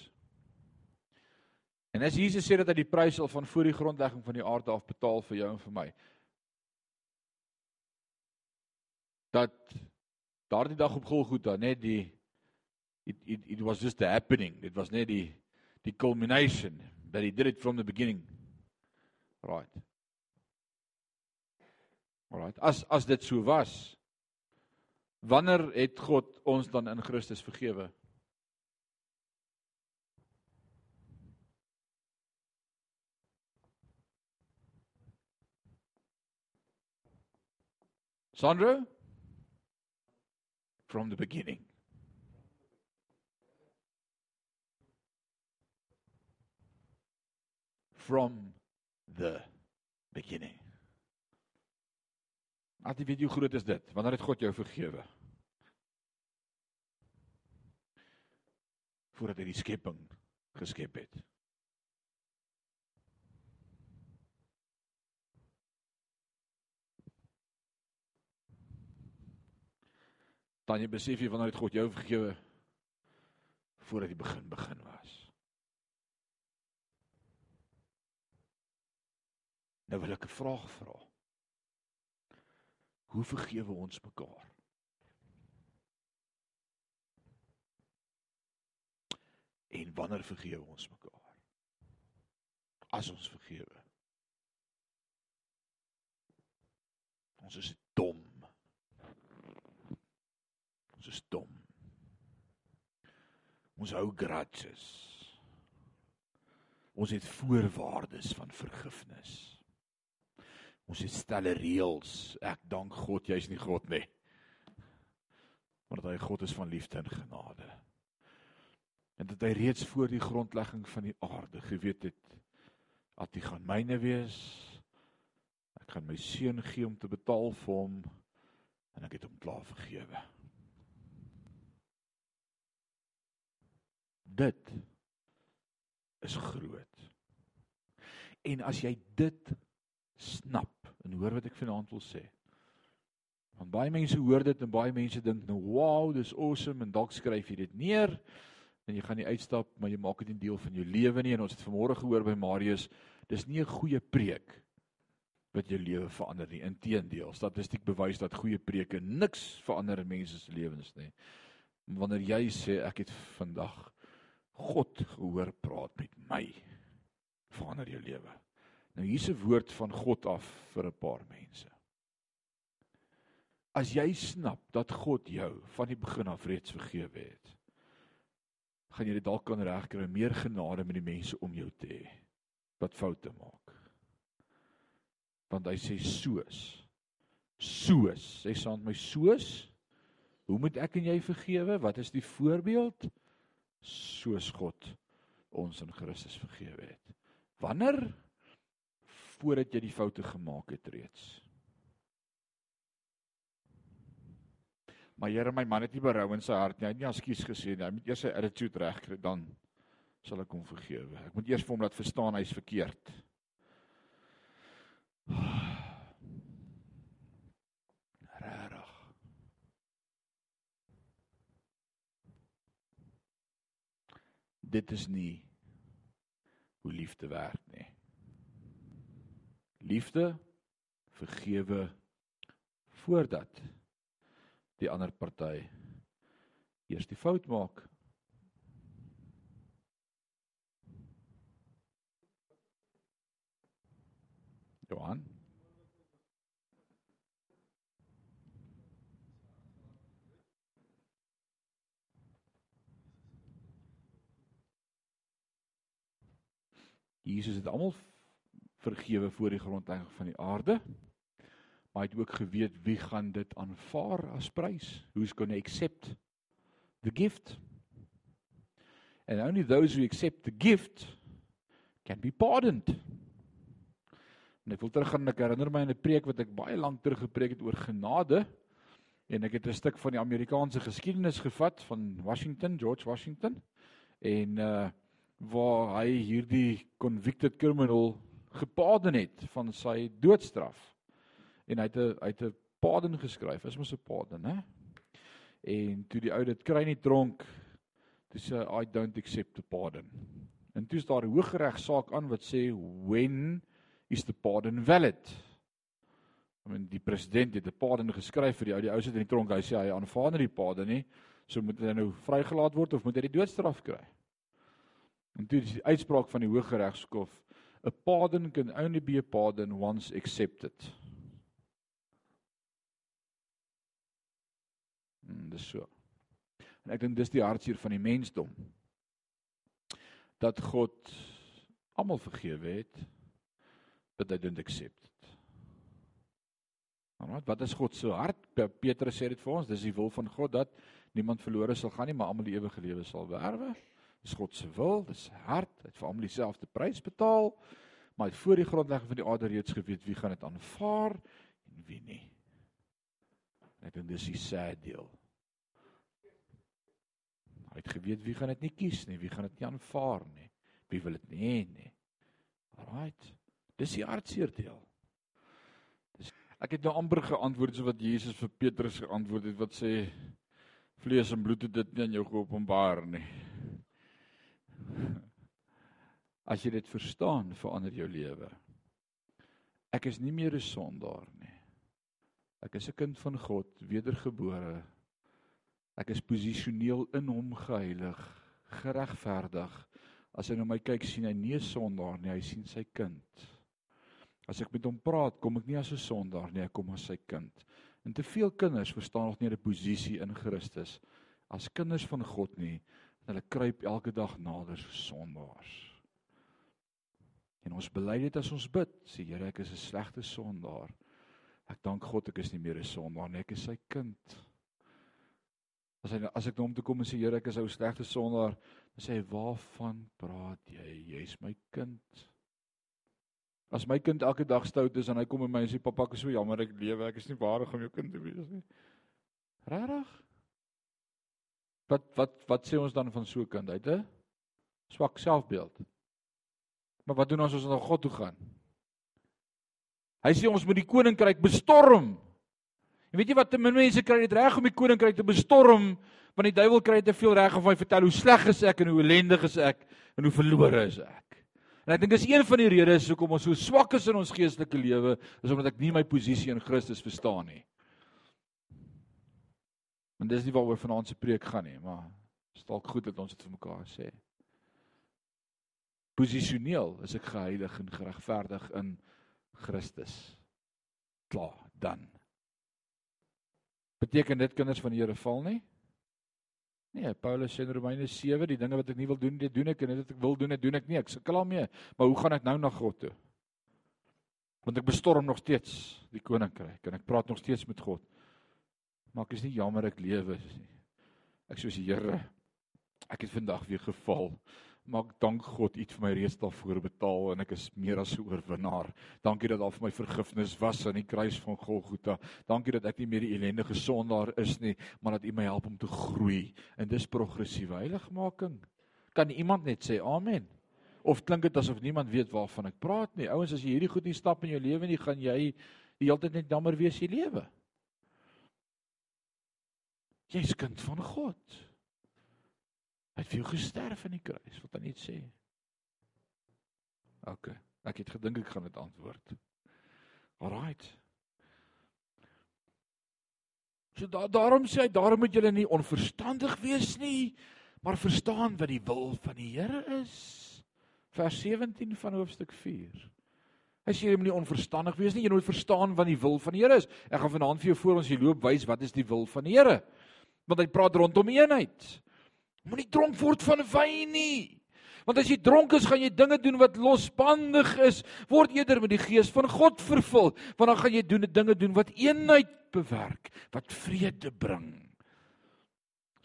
En as Jesus sê dat hy die prys al van voor die grondlegging van die aarde af betaal vir jou en vir my. Dat daardie dag op Golgotha net die it, it it was just the happening. Dit was net die die culmination that he did it from the beginning. Right. Alright. As as dit so was, wanneer het God ons dan in Christus vergewe? Sandro? From the beginning. From the beginning. As jy weet hoe groot is dit? Wanneer het God jou vergewe? Voordat hy die skepping geskep het. Dan jy besef jy wanneer het God jou vergewe voordat die begin begin was. Nou wil ek 'n vraag vra. Hoe vergewe ons mekaar? En wanneer vergewe ons mekaar? As ons vergewe. Ons is dom. Is dom. Ons hou grudges. Ons het voorwaardes van vergifnis. Ons het stelle reëls. Ek dank God jy's nie God nie. Maar dat hy God is van liefde en genade. En dat hy reeds voor die grondlegging van die aarde geweet het dat hy gaan myne wees. Ek gaan my seun gee om te betaal vir hom en ek het hom klaar vergewe. Dit is groot. En as jy dit snap en hoor wat ek vanaand wil sê. Want baie mense hoor dit en baie mense dink nou wow, dis awesome en dalk skryf jy dit neer en jy gaan nie uitstap maar jy maak dit 'n deel van jou lewe nie en ons het vanmôre gehoor by Marius, dis nie 'n goeie preek wat jou lewe verander nie. Inteendeel, statistiek bewys dat goeie preke niks verander in mense se lewens nie. Wanneer jy sê ek het vandag God gehoor praat met my, verander jou lewe. Nou hier's 'n woord van God af vir 'n paar mense. As jy snap dat God jou van die begin af reeds vergewe het, gaan jy dit dalk kan regkry meer genade met die mense om jou te hê wat foute maak. Want hy sê soos soos, sê saam met my soos, hoe moet ek en jy vergewe? Wat is die voorbeeld? Soos God ons in Christus vergewe het. Wanneer voordat jy die foute gemaak het reeds. Maar Here, my man het nie berou in sy hart nie. Hy het nie ekskuus gesê nie. Hy moet eers sy attitude regkry dan sal ek hom vergewe. Ek moet eers vir hom laat verstaan hy's verkeerd. Rarig. Dit is nie hoe liefde werk nie. Liefde vergewe voordat die ander party eers die fout maak. Johan Jesus het almal vergewe voor die grondlegging van die aarde. Maar hy het ook geweet wie gaan dit aanvaar as prys. Who's going to accept the gift? And only those who accept the gift can be pardoned. En ek wil teruggaan en ek herinner my aan 'n preek wat ek baie lank terug gepreek het oor genade en ek het 'n stuk van die Amerikaanse geskiedenis gevat van Washington, George Washington en uh waar hy hierdie convicted criminal gepardon het van sy doodstraf. En hy het 'n hy het 'n pardon geskryf. Is mos 'n pardon, hè? En toe die ou dit kry in die tronk, toe sê hy I don't accept the pardon. En toe is daar 'n hooggeregsaak aan wat sê when is the pardon valid? I mean die president het 'n pardon geskryf vir die ou. Die ou sit in die tronk. Hy sê hy aanvaar nie die pardon nie. So moet hy nou vrygelaat word of moet hy die doodstraf kry? En toe die uitspraak van die Hooggeregshof A pardon can only be a pardon once accepted. Hmm, dis so. En ek dink dis die hartseer van die mensdom. Dat God almal vergewe het, but they didn't accept it. Maar wat is God se hart? Petrus sê dit vir ons, dis die wil van God dat niemand verlore sal gaan nie, maar almal die ewige lewe sal beerwe. Dis God se wil, dis sy hart. Hy het vir almal dieselfde prys betaal, maar hy het voor die grondlegging van die aarde reeds geweet wie gaan dit aanvaar en wie nie. Ek dink dis die sad deel. Hy het geweet wie gaan dit nie kies nie, wie gaan dit nie aanvaar nie, wie wil dit nie hê nie. Alraight. Dis die hartseer deel. Dis ek het nou amper geantwoord so wat Jesus vir Petrus geantwoord het wat sê vlees en bloed het dit nie aan jou geopenbaar nie. As jy dit verstaan, verander jou lewe. Ek is nie meer 'n sondaar nie. Ek is 'n kind van God, wedergebore Ek is posisioneel in hom geheilig, geregverdig. As hy na my kyk, sien hy nie 'n sondaar nie, hy sien sy kind. As ek met hom praat, kom ek nie as 'n sondaar nie, ek kom as sy kind. En te veel kinders verstaan nog nie 'n posisie in Christus as kinders van God nie. Hulle kruip elke dag nader so sondaars. En ons bely dit as ons bid, sê Here, ek is 'n slegte sondaar. Ek dank God ek is nie meer 'n sondaar nie, ek is sy kind As hy as ek na hom toe kom en sê Here, ek is ou slegte sondaar, dan sê hy, "Waarvan praat jy? Jy's my kind." As my kind elke dag stout is en hy kom by my en sê, "Pappa, ek is so jammer ek lewe, ek is nie waardig om jou kind te wees nie." Regtig? Wat wat wat sê ons dan van so 'n kind? Hy het 'n swak selfbeeld. Maar wat doen ons as ons na God toe gaan? Hy sê ons moet die koninkryk bestorm. En weet jy wat te min mense kry dit reg om die koninkryk te bestorm, want die duiwel kry te veel reg om hy vertel hoe sleg is ek en hoe ellendig is ek en hoe verlore is ek. En ek dink dis een van die redes hoekom ons so swak is in ons geestelike lewe, is omdat ek nie my posisie in Christus verstaan nie. En dis nie waaroor vanaand se preek gaan nie, maar is dalk goed dat ons dit vir mekaar sê. Posisioneel is ek geheilig en geregverdig in Christus. Klaar, dan. Beteken dit kinders van die Here val nie? Nee, Paulus sê in Romeine 7, die dinge wat ek nie wil doen, dit doen ek en dit wat ek wil doen, dit doen ek nie. Ek sukkel daarmee. Maar hoe gaan ek nou na God toe? Want ek bestorm nog steeds die koninkryk en ek praat nog steeds met God. Maar ek is nie jammer ek lewe nie. Ek sê die Here, ek het vandag weer geval. Maar dank God het vir my reeds daarvoor betaal en ek is meer as 'n oorwinnaar. Dankie dat daar vir my vergifnis was aan die kruis van Golgotha. Dankie dat ek nie meer die ellendige sondaar is nie, maar dat U my help om te groei. En dis progressiewe heiligmaking. Kan iemand net sê amen? Of klink dit asof niemand weet waarvan ek praat nie? Ouens, as jy hierdie goed nie stap in jou lewe nie, gaan jy die hele tyd net jammer wees jy lewe. Jy's kind van God. Hy het vir jou gesterf aan die kruis, wat dan net sê. OK, ek het gedink ek gaan dit antwoord. Alraight. So da daarom sê hy daarom moet julle nie onverstandig wees nie, maar verstaan wat die wil van die Here is. Vers 17 van hoofstuk 4. Hy sê jy moet nie onverstandig wees nie, jy moet verstaan wat die wil van die Here is. Ek gaan vanaand vir jou voor ons hier loop wys wat is die wil van die Here. Want hy praat rondom eenheid. Moenie dronk word van wyn nie. Want as jy dronk is, gaan jy dinge doen wat losbandig is. Word eerder met die gees van God vervul, want dan gaan jy doen dinge doen wat eenheid bewerk, wat vrede bring.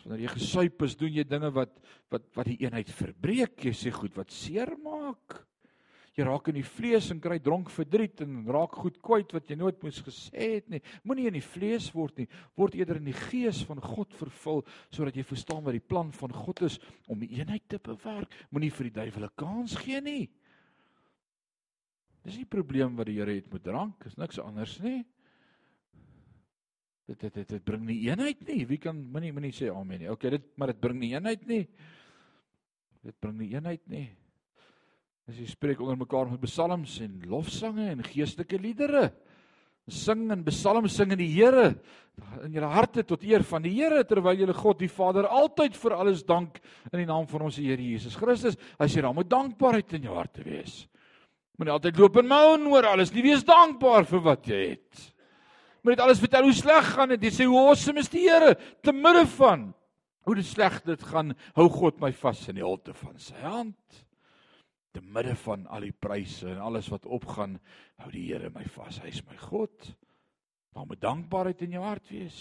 Wanneer jy gesuip is, doen jy dinge wat wat wat die eenheid verbreek. Jy sê goed wat seer maak. Jy raak in die vlees en kry dronk verdriet en raak goed kwyt wat jy nooit moes gesê het nie. Moenie in die vlees word nie, word eerder in die gees van God vervul sodat jy verstaan wat die plan van God is om die eenheid te bewerk. Moenie vir die duiwel 'n kans gee nie. Dis nie probleem wat die Here het met drank, is niks anders nie. Dit dit dit, dit bring nie eenheid nie. Wie kan moenie moenie sê amen nie. Okay, dit maar dit bring nie eenheid nie. Dit bring nie eenheid nie. As jy spreek onder mekaar met psalms en lofsange en geestelike liedere, sing en psalm sing in die Here in julle harte tot eer van die Here terwyl julle God die Vader altyd vir alles dank in die naam van ons Here Jesus Christus. As jy dan met dankbaarheid in jou hart te wees. Moenie altyd loop en moan oor alles nie. Wees dankbaar vir wat jy het. Moenie dit alles vertel hoe sleg gaan dit. Jy sê hoe awesome is die Here te midde van hoe dit sleg dit gaan. Hou God my vas in die holte van sy hand te midde van al die pryse en alles wat opgaan, hou die Here my vas. Hy is my God. Maar met dankbaarheid in jou hart wees.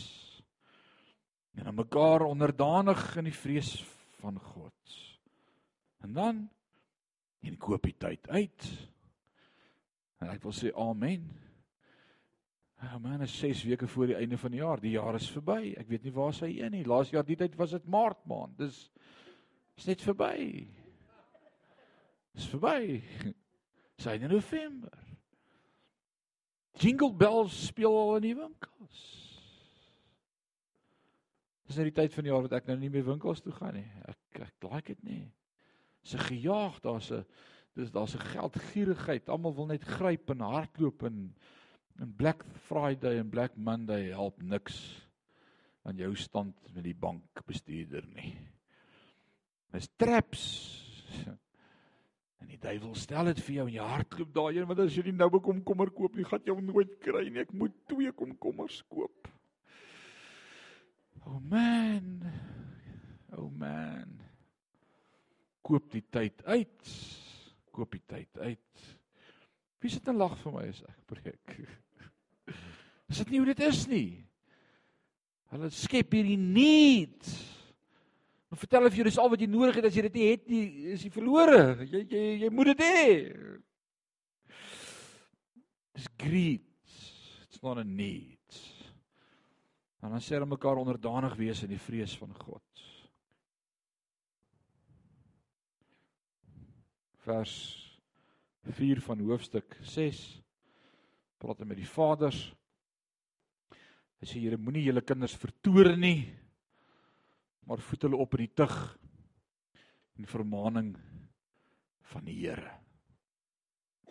En aan mekaar onderdanig in die vrees van God. En dan en koop die tyd uit. En ek wil sê amen. Ja man, is 6 weke voor die einde van die jaar. Die jaar is verby. Ek weet nie waar sy een nie. Laas jaar die tyd was dit Maart maand. Dis is net verby. Dis verby. Sy in November. Jingle bells speel al in die winkels. Dis nou die tyd van die jaar wat ek nou nie meer winkels toe gaan nie. Ek ek like dit nie. Dis gejaag, daar's 'n dis daar's 'n geldgierigheid. Almal wil net gryp en hardloop en en Black Friday en Black Monday help niks aan jou stand met die bankbestuurder nie. Dis traps. En die duiwel stel dit vir jou in jou hart loop daarheen want as jy nie nou bekom kommer koop nie, gaan jy hom nooit kry nie. Ek moet twee komkommers koop. Oh man. Oh man. Koop die tyd uit. Koop die tyd uit. Wie sit en lag vir my as ek preek? Is dit nie hoe dit is nie? Hulle skep hierdie need. En vertel of jy dis al wat jy nodig het as jy dit nie het nie, is jy verlore. Jy jy jy moet dit hê. Dis greed. It's not a need. En dan sê hulle mekaar onderdanig wees in die vrees van God. Vers 4 van hoofstuk 6 praat hy met die vaders. Hy sê julle moenie julle kinders vertoor nie, maar voed hulle op in die tug en vermaaning van die Here.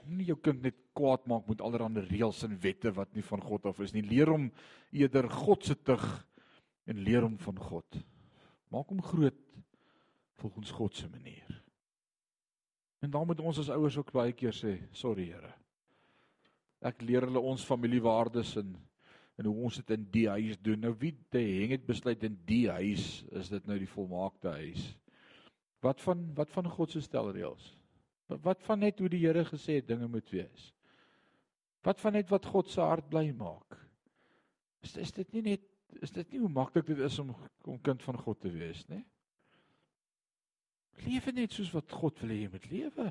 Moenie jou kind net kwaad maak met allerlei reëls en wette wat nie van God af is nie. Leer hom eerder God se tug en leer hom van God. Maak hom groot volgens God se manier. En dan moet ons as ouers ook baie keer sê, sorry Here. Ek leer hulle ons familiewaardes en en hoe ons dit in die huis doen. Nou wie te heng het besluit in die huis is dit nou die volmaakte huis. Wat van wat van God se stelreëls? Wat van net hoe die Here gesê het dinge moet wees? Wat van net wat God se hart bly maak? Is is dit nie net is dit nie hoe maklik dit is om om kind van God te wees, nê? Lewe net soos wat God wil hê jy moet lewe.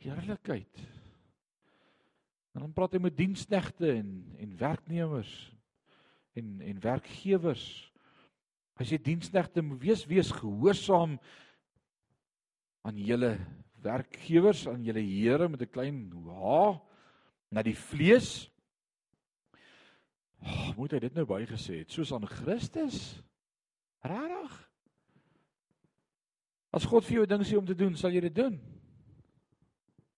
Heerlikheid. En dan praat hy met diensknegte en en werknemers en en werkgewers. Hy sê diensknegte moet wees wees gehoorsaam aan julle werkgewers, aan julle Here met 'n klein h na die vlees. Oh, moet hy dit nou bygesê het soos aan Christus? Regtig? As God vir jou 'n ding sê om te doen, sal jy dit doen.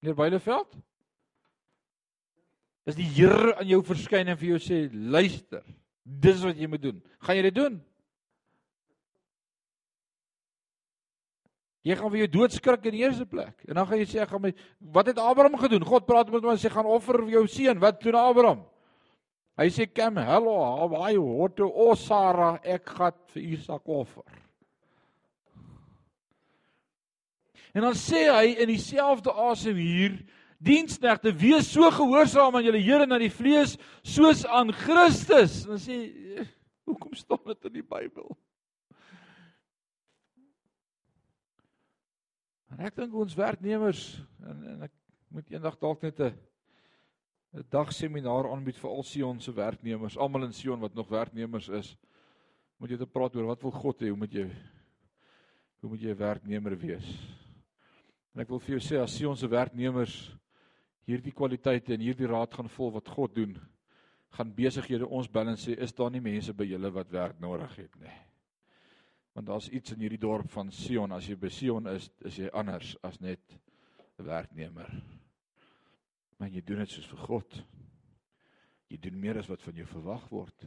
Meneer Beileveld? As die Here aan jou verskyn en vir jou sê, "Luister, dis wat jy moet doen." Gaan jy dit doen? Jy gaan vir jou doodskrik in die eerste plek. En dan gaan jy sê, "Ek gaan my Wat het Abraham gedoen? God praat met hom en sê, "Gaan offer jou seun." Wat doen Abraham? Hy sê, "Kom, hallo, how are you? What to O Sarah, ek gaan vir Isak offer." En dan sê hy in dieselfde asem hier, diensknegte, wees so gehoorsaam aan julle Here na die vlees soos aan Christus. En dan sê hoekom staan dit in die Bybel? En ek dink ons werknemers en en ek moet eendag dalk net 'n 'n dag seminaar aanbied vir al Sion se werknemers, almal in Sion wat nog werknemers is. Moet jy te praat oor wat wil God hê, hoe moet jy hoe moet jy 'n werknemer wees? En ek wil vir jou sê as Sion se werknemers hierdie kwaliteite en hierdie raad gaan vol wat God doen, gaan besighede ons bel en sê is daar nie mense by julle wat werk nodig het nie. Want daar's iets in hierdie dorp van Sion, as jy by Sion is, is jy anders as net 'n werknemer. Maar jy doen dit soos vir God. Jy doen meer as wat van jou verwag word.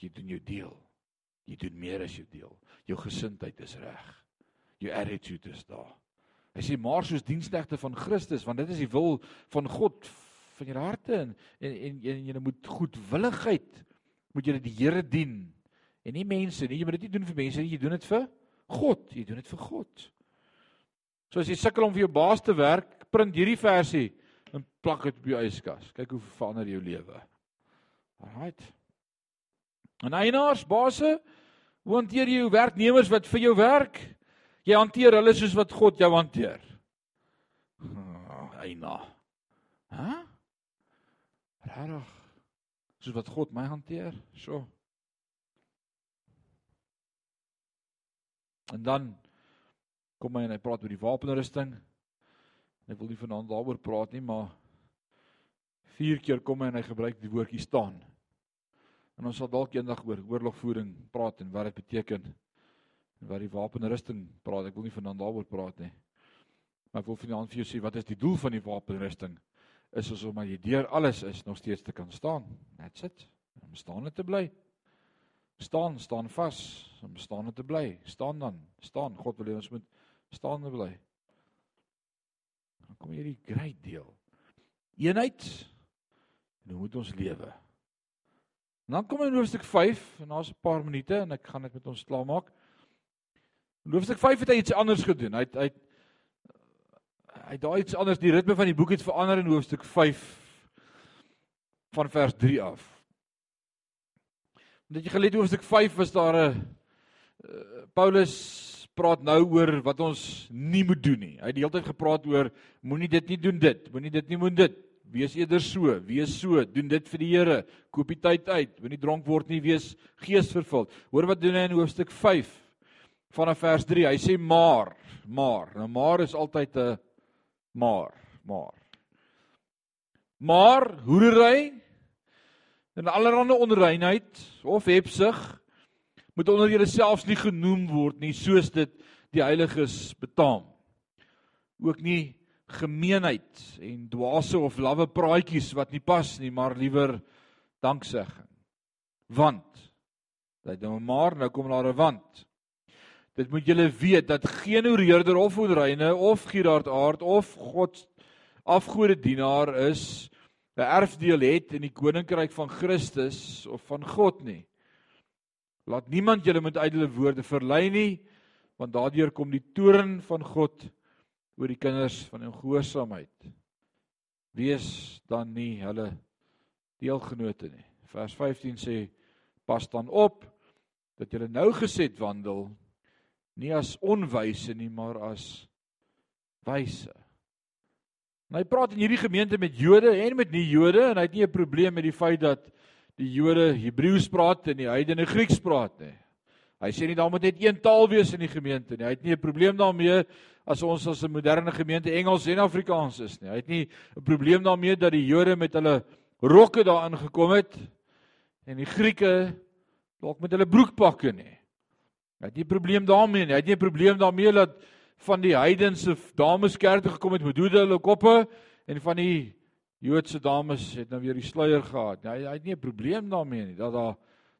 Jy doen jou deel. Jy doen meer as jou deel. Jou gesindheid is reg. Jou attitude is daar. Hy sê maar soos diensknegte van Christus, want dit is die wil van God van jou harte en en en, en jy moet goedwilligheid moet jy die Here dien en nie mense nie. Jy moet dit nie doen vir mense nie, jy doen dit vir God. Jy doen dit vir God. So as jy sukkel om vir jou baas te werk, print hierdie versie en plak dit op jou yskas. Kyk hoe verander jou lewe. Alraight. En eienaars, baase, hoe hanteer jy jou werknemers wat vir jou werk? Jy hanteer hulle soos wat God jou hanteer. Eina. Hæ? Regtig? Soos wat God my hanteer? So. En dan kom hy en hy praat oor die wapenrusting. Ek wil nie vanaand daaroor praat nie, maar vier keer kom hy en hy gebruik die woordjie staan. En ons sal dalk eendag oor oorlogvoering praat en wat dit beteken wat die wapenrusting praat. Ek wil nie vanaand daaroor praat nie. Maar ek wil vanaand vir jou sê wat is die doel van die wapenrusting? Is ons om jy deur alles is nog steeds te kan staan. That's it. Om staan te bly. Staan, staan vas. Om staan te bly. Staan dan. Staan. God wil hê ons moet staan en bly. Dan kom hierdie great deel. Eenheid. En hoe moet ons lewe? Dan kom in hoofstuk 5 en daar's 'n paar minute en ek gaan dit met ons klaarmaak. In hoofstuk 5 het hy iets anders gedoen. Hy het hy het hy daai iets anders die ritme van die boek het verander in hoofstuk 5 van vers 3 af. Dat jy gelees hoofstuk 5 was daar 'n uh, Paulus praat nou oor wat ons nie moet doen nie. Hy het die hele tyd gepraat oor moenie dit nie doen dit, moenie dit nie moet dit. Wees eerder so, wees so, doen dit vir die Here. Koop die tyd uit, moenie dronk word nie, wees geesvervuld. Hoor wat doen hy in hoofstuk 5 vanaf vers 3. Hy sê maar, maar. Nou maar is altyd 'n maar, maar. Maar hoerery en allerlei onreinheid of hebsug moet onder julle selfs nie genoem word nie soos dit die heiliges betaam. Ook nie gemeenheid en dwaase of lawwe praatjies wat nie pas nie, maar liewer danksegging. Want dit nou maar nou kom daar 'n want. Dit moet julle weet dat geen oreerder of onreine of gieraardaard of God afgode dienaar is 'n erfdeel het in die koninkryk van Christus of van God nie. Laat niemand julle met ydelle woorde verlei nie, want daardeur kom die toorn van God oor die kinders van ongehoorsaamheid. Wees dan nie hulle deelgenote nie. Vers 15 sê: Pas dan op dat julle nou geset wandel nie as onwyse nie, maar as wyse. Nou hy praat in hierdie gemeente met Jode en met nie Jode en hy het nie 'n probleem met die feit dat die Jode Hebreëus praat en die heidene Grieks praat nie. Hy sê nie daar moet net een taal wees in die gemeente nie. Hy het nie 'n probleem daarmee as ons as 'n moderne gemeente Engels en Afrikaans is nie. Hy het nie 'n probleem daarmee dat die Jode met hulle rokke daarin gekom het en die Grieke dalk met hulle broekpakke nie. Hy het nie 'n probleem daarmee nie. Hy het nie 'n probleem daarmee dat van die heidense dames kerk toe gekom het met hoede hulle koppe en van die Joodse dames het nou weer die sluier gehad. Hy hy het nie 'n probleem daarmee nie dat daar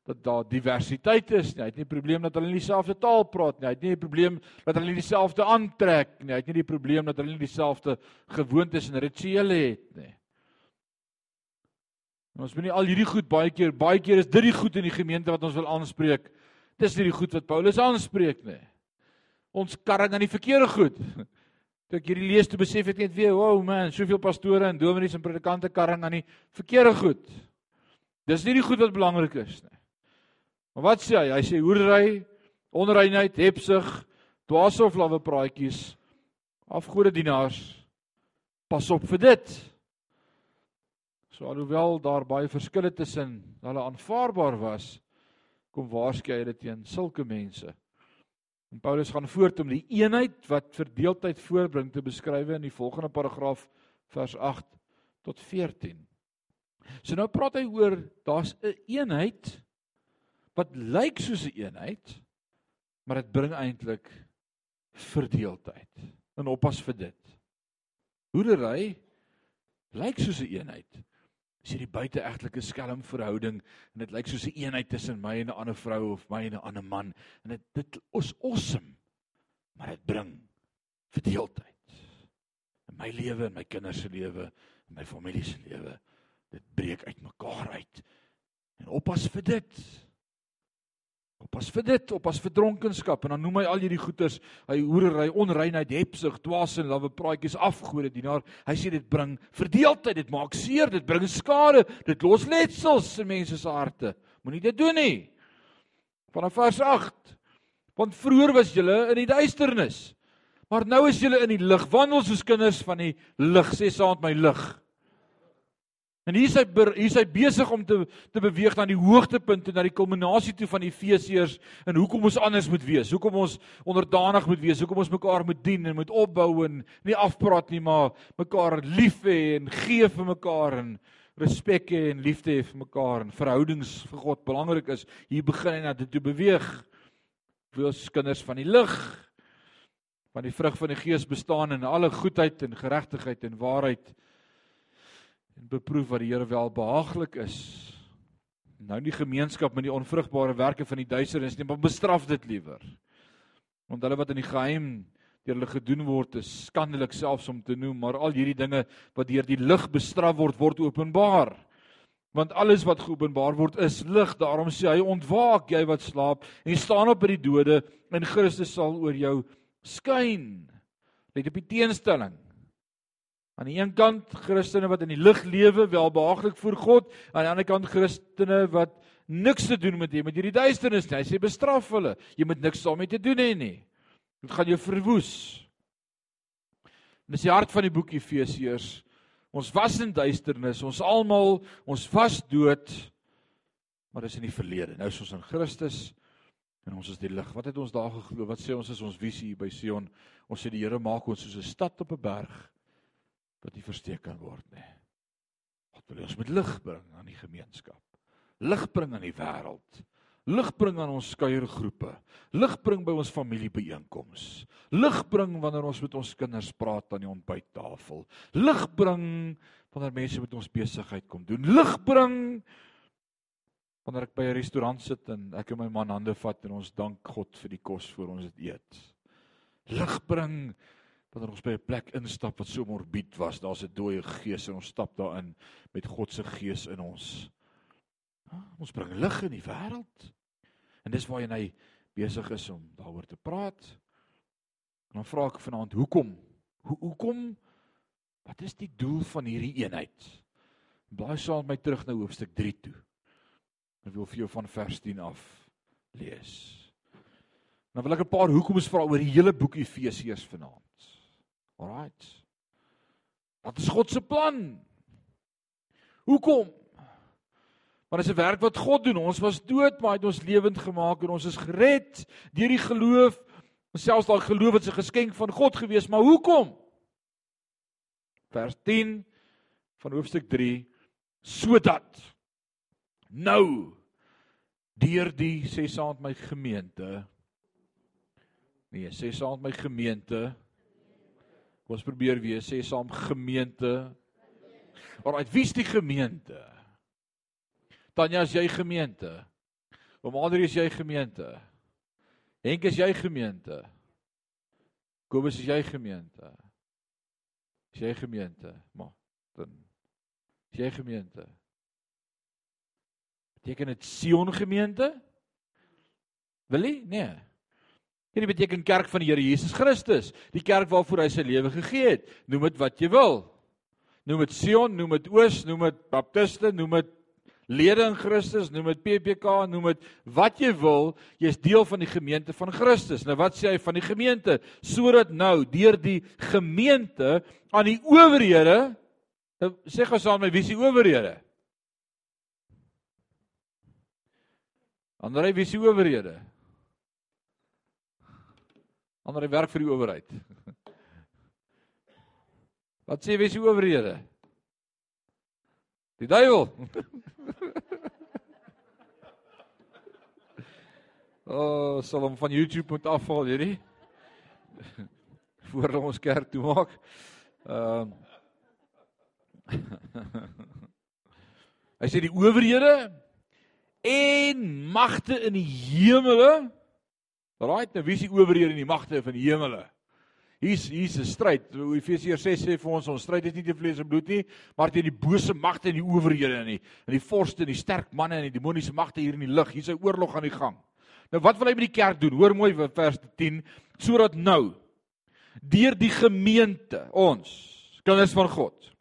dat daar diversiteit is nie. Hy het nie 'n probleem dat hulle nie dieselfde taal praat nie. Hy het nie 'n probleem dat hulle nie dieselfde aantrek nie. Hy het nie die probleem dat hulle nie dieselfde gewoontes en rituele het nie. En ons moet nie al hierdie goed baie keer baie keer is dit die goed in die gemeente wat ons wil aanspreek. Dis nie die goed wat Paulus aanspreek nie ons karring aan die verkeerde goed. Toe ek hierdie lees toe besef ek net weer, wow man, soveel pastore en dominees en predikante karring aan die verkeerde goed. Dis nie die goed wat belangrik is nie. Maar wat sê hy? Hy sê hoerery, onreinheid, hebsug, dwaase of lawwe praatjies, afgode dienaars. Pas op vir dit. So alhoewel daar baie verskille tussen hulle aanvaarbaar was, kom waarskynlik hy dit teen sulke mense. En Paulus gaan voort om die eenheid wat verdeeldheid voorbring te beskryf in die volgende paragraaf vers 8 tot 14. So nou praat hy oor daar's 'n eenheid wat lyk soos 'n eenheid, maar dit bring eintlik verdeeldheid. En oppas vir dit. Hoedery lyk soos 'n eenheid, is hierdie buiteegtelike skelm verhouding en dit lyk soos 'n eenheid tussen my en 'n ander vrou of my en 'n ander man en dit dit is awesome maar dit bring verdeeldheid in my lewe en my kinders se lewe en my familie se lewe. Dit breek uitmekaar uit. En oppas vir dit Oppas vir dit, oppas vir dronkenskap en dan noem hy al hierdie goeters, hy hoerery, onreinheid, hebsug, dwaas en lawwe praatjies afgode dienaar. Hy sê dit bring verdeeldheid, dit maak seer, dit bring skade, dit los letsels in mense se harte. Moenie dit doen nie. Vanaf vers 8. Want vroeër was julle in die duisternis, maar nou is julle in die lig. Wandel soos kinders van die lig, sê saam met my lig. En hier is hy hier is hy besig om te te beweeg na die hoogtepunt en na die kulminasie toe van Efesiërs en hoekom ons anders moet wees. Hoekom ons onderdanig moet wees, hoekom ons mekaar moet dien en moet opbou en nie afpraat nie, maar mekaar lief hê en gee vir mekaar en respek hê en liefde hê vir mekaar en verhoudings vir God belangrik is. Hier begin hy na dit toe beweeg. Wees kinders van die lig van die vrug van die gees bestaan in alle goedheid en geregtigheid en waarheid en beproef wat die Here wel behaaglik is. Nou nie gemeenskap met die onvrugbare werke van die duisternis nie, maar bestraf dit liewer. Want hulle wat in die geheim deur hulle gedoen word is skandelik selfs om te noem, maar al hierdie dinge wat deur die lig bestraf word, word openbaar. Want alles wat geopenbaar word is lig. Daarom sê hy ontwaak jy wat slaap en staan op by die dode en Christus sal oor jou skyn. Let op die teenstelling. Aan die een kant Christene wat in die lig lewe, welbehaaglik voor God, aan die ander kant Christene wat niks te doen met hom met hierdie duisternis nie. Hy sê bestraf hulle. Jy moet niks daarmee te doen hê nie. Dit gaan jou verwoes. Dis die hart van die boek Efesiërs. Ons was in duisternis, ons almal, ons was dood. Maar dis in die verlede. Nou is ons in Christus en ons is die lig. Wat het ons daar geglo? Wat sê ons is ons visie hier by Sion? Ons sê die Here maak ons soos 'n stad op 'n berg wat nie versteek kan word nie. God wil ons met lig bring aan die gemeenskap. Lig bring aan die wêreld. Lig bring aan ons kuiergroepe. Lig bring by ons familiebyeenkomste. Lig bring wanneer ons met ons kinders praat aan die ontbyttafel. Lig bring wanneer mense met ons besigheid kom doen. Lig bring wanneer ek by 'n restaurant sit en ek en my man hande vat en ons dank God vir die kos voor ons dit eet. Lig bring wanneer ons by 'n plek instap wat so morbied was, daar's 'n dooie gees en ons stap daarin met God se gees in ons. Ons bring lig in die wêreld. En dis waar hy besig is om daaroor te praat. En dan vra ek vanaand, hoekom? Hoe hoekom? Wat is die doel van hierdie eenheid? Blaai saam met my terug na hoofstuk 3 toe. Ek wil vir jou van vers 10 af lees. Nou wil ek 'n paar hoekoms vra oor die hele boek Efesiërs vanaand. Alraight. Wat is God se plan? Hoekom? Maar dis 'n werk wat God doen. Ons was dood, maar hy het ons lewend gemaak en ons is gered deur die geloof. Ons selfs daai geloof is 'n geskenk van God gewees, maar hoekom? Vers 10 van hoofstuk 3 sodat nou deur die sê met my gemeente nee sê met my gemeente kom ons probeer weer sê saam gemeente. Alraai wie's die gemeente? Tanya is jy gemeente? Oom Andri is jy gemeente? Henk is jy gemeente? Kobus is jy gemeente? Is jy gemeente? Maar dan is jy gemeente? Beteken dit Sion gemeente? Wil jy? Nee. Dit beteken kerk van die Here Jesus Christus, die kerk waarvoor hy sy lewe gegee het. Noem dit wat jy wil. Noem dit Sion, noem dit Oos, noem dit Baptiste, noem dit lede in Christus, noem dit PPK, noem dit wat jy wil, jy's deel van die gemeente van Christus. Nou wat sê hy van die gemeente? Sodat nou deur die gemeente aan die owerhede, nou sê gou saam my, wie is die owerhede? Ander hy wie se owerhede? Ander hy werk vir die owerheid. Wat sê wie se owerhede? Die duiwel. O, oh, sal hom van YouTube moet afval hierdie. Voor ons kerk toe maak. Ehm uh, Hy sê die owerhede en magte in die hemele. Right, nou wie is die owerhede in die magte van die hemele? Hier's hier's 'n stryd. Efesiërs 6 sê vir ons ons stryd is nie teen vlees en bloed nie, maar teen die bose magte en die owerhede in die in die vorste en die sterk manne en die demoniese magte hier in die lug. Hier's 'n oorlog aan die gang. Nou wat wil hy met die kerk doen? Hoor mooi vers 10, sodat nou deur die gemeente ons kinders van God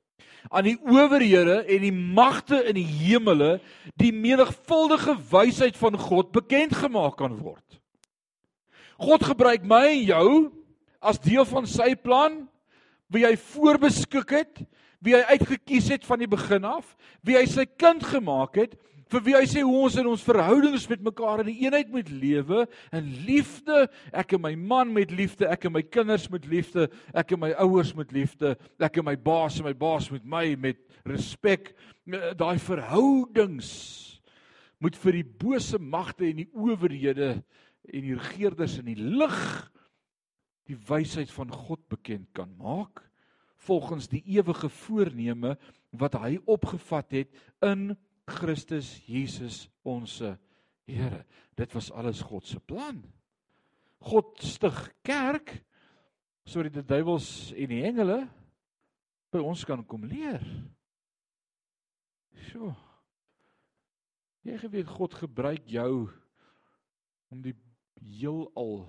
aan die owerhede en die magte in die hemele die menigvuldige wysheid van God bekend gemaak kan word. God gebruik my en jou as deel van sy plan wie hy voorbeskik het, wie hy uitget kies het van die begin af, wie hy sy kind gemaak het vir wie hy sê hoe ons in ons verhoudings met mekaar in die eenheid moet lewe in liefde ek en my man met liefde ek en my kinders met liefde ek en my ouers met liefde ek en my baas en my baas met my met respek. Daai verhoudings moet vir die bose magte en die owerhede en die regerders in die lig die wysheid van God bekend kan maak volgens die ewige voorneme wat hy opgevat het in Christus Jesus ons Here. Dit was alles God se plan. God stig kerk sodat die duiwels en die engele by ons kan kom leer. So. Jy geweet God gebruik jou om die heelal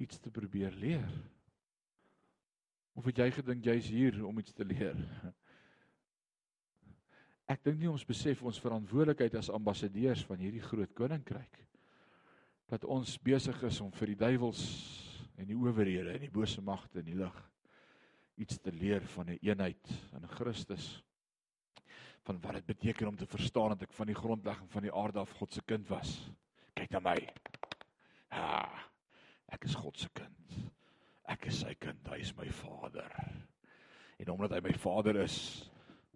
iets te probeer leer. Of het jy gedink jy's hier om iets te leer? Ek dink nie ons besef ons verantwoordelikheid as ambassadeurs van hierdie groot koninkryk dat ons besig is om vir die duiwels en die owerhede en die bose magte in die lig iets te leer van 'n een eenheid in Christus van wat dit beteken om te verstaan dat ek van die grondlegging van die aarde af God se kind was. Kyk na my. Ja, ek is God se kind. Ek is sy kind. Hy is my vader. En omdat hy my vader is,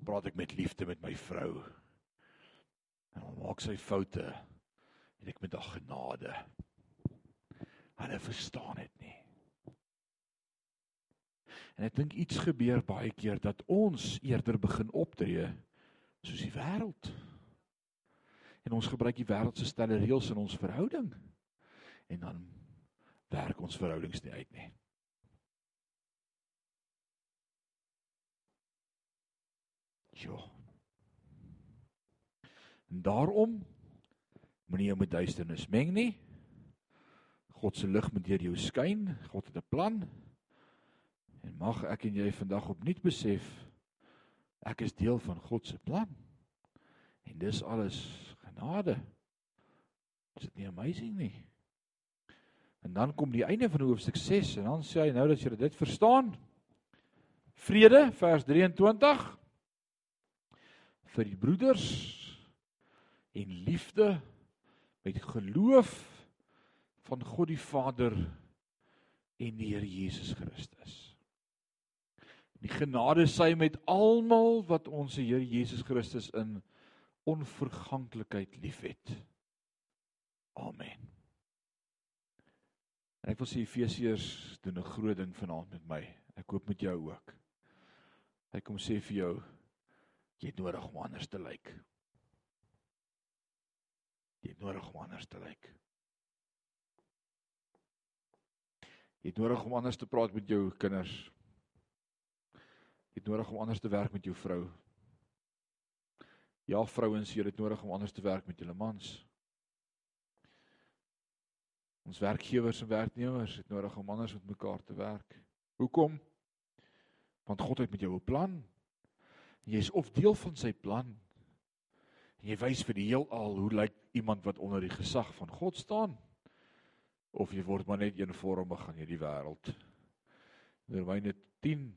praat ek met liefde met my vrou. En hom maak sy foute en ek met haar genade. Hulle verstaan dit nie. En ek dink iets gebeur baie keer dat ons eerder begin optree soos die wêreld. En ons gebruik die wêreld se stelle reëls in ons verhouding. En dan werk ons verhoudings nie uit nie. Jo. En daarom moenie jou met duisternis meng nie. God se lig moet deur jou skyn. God het 'n plan. En mag ek en jy vandag opnuut besef Ek is deel van God se plan. En dis alles genade. Is dit nie amazing nie? En dan kom die einde van hoofstuk 6 en dan sê hy nou dat jy dit verstaan. Vrede vers 23 vir die broeders en liefde met geloof van God die Vader en die Here Jesus Christus. Die genade sy met almal wat ons Here Jesus Christus in onverganklikheid liefhet. Amen. En ek wil sê Efesiërs doen 'n groot ding vanaand met my. Ek hoop met jou ook. Hy kom sê vir jou jy het nodig om anders te lyk. Jy het nodig om anders te lyk. Jy het nodig om anders te praat met jou kinders. Jy het nodig om anders te werk met jou vrou. Ja, vrouens, jy het nodig om anders te werk met julle mans. Ons werkgewers en werknemers het nodig om anders met mekaar te werk. Hoekom? Want God het met jou 'n plan. Jy is of deel van sy plan. En jy wys vir die heelal hoe lyk iemand wat onder die gesag van God staan? Of jy word maar net eenvormig aan hierdie wêreld. Romeine 10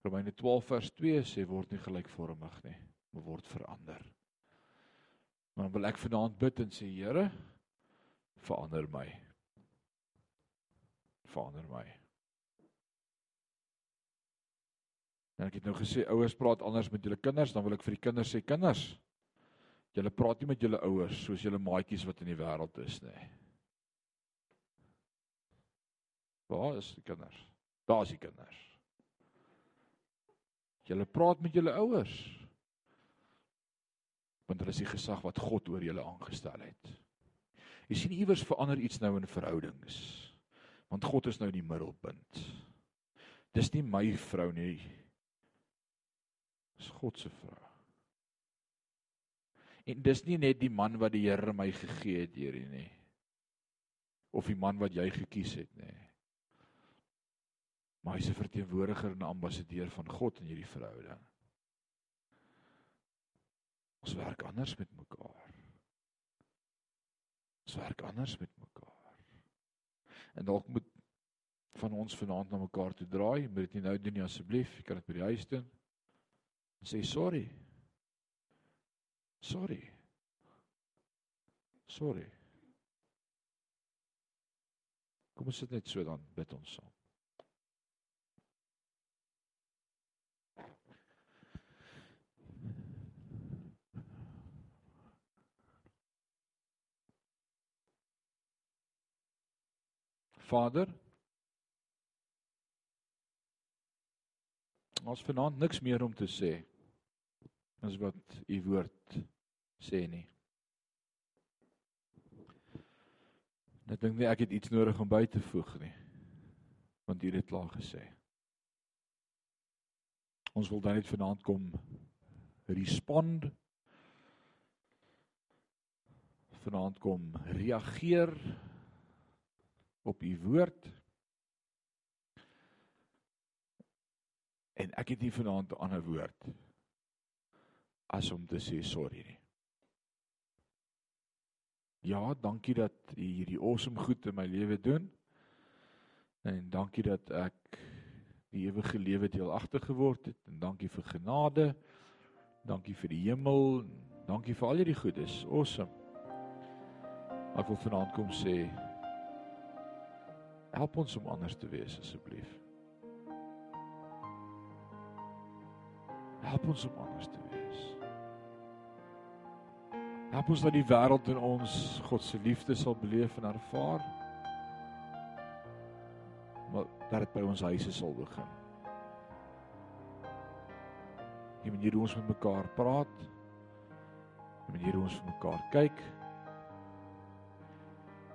Romeine 12 vers 2 sê word nie gelykvormig nie, maar word verander. Maar dan wil ek vanaand bid en sê Here, verander my. Verander my. En ek het nou gesê ouers praat anders met julle kinders, dan wil ek vir die kinders sê kinders, julle praat nie met julle ouers soos julle maatjies wat in die wêreld is nie. Waar is die kinders? Daar is die kinders. Julle praat met julle ouers. Want hulle is die gesag wat God oor julle aangestel het. Jy sien iewers verander iets nou in verhoudings. Want God is nou die middelpunt. Dis nie my vrou nie. Dis God se vrou. En dis nie net die man wat die Here my gegee het hierdie nie. Of die man wat jy gekies het nie. Maar hy's 'n verteenwoordiger en 'n ambassadeur van God in hierdie verhouding. Ons werk anders met mekaar. Ons werk anders met mekaar. En dalk moet van ons vanaand na mekaar toe draai, moet dit nie nou doen nie asseblief, jy kan dit by die huis doen. En sê sorry. Sorry. Sorry. Kom ons sit net so dan bid ons saam. Vader. Ons vanaand niks meer om te sê as wat u woord sê nie. Ek dink nie ek het iets nodig om by te voeg nie. Want u het klaar gesê. Ons wil dan net vanaand kom respond vanaand kom reageer op u woord. En ek het nie vanaand 'n ander woord as om te sê sorry nie. Ja, dankie dat U hierdie awesome goed in my lewe doen. En dankie dat ek die ewige lewe deelagtig geword het en dankie vir genade. Dankie vir die hemel. Dankie vir al hierdie goedes. Awesome. Ek wil vanaand kom sê help ons om anders te wees asseblief. Help ons om anders te wees. Help ons dat die wêreld in ons God se liefde sal beleef en ervaar. Maar dat dit by ons huise sal begin. Die manier hoe ons met mekaar praat, die manier hoe ons vir mekaar kyk,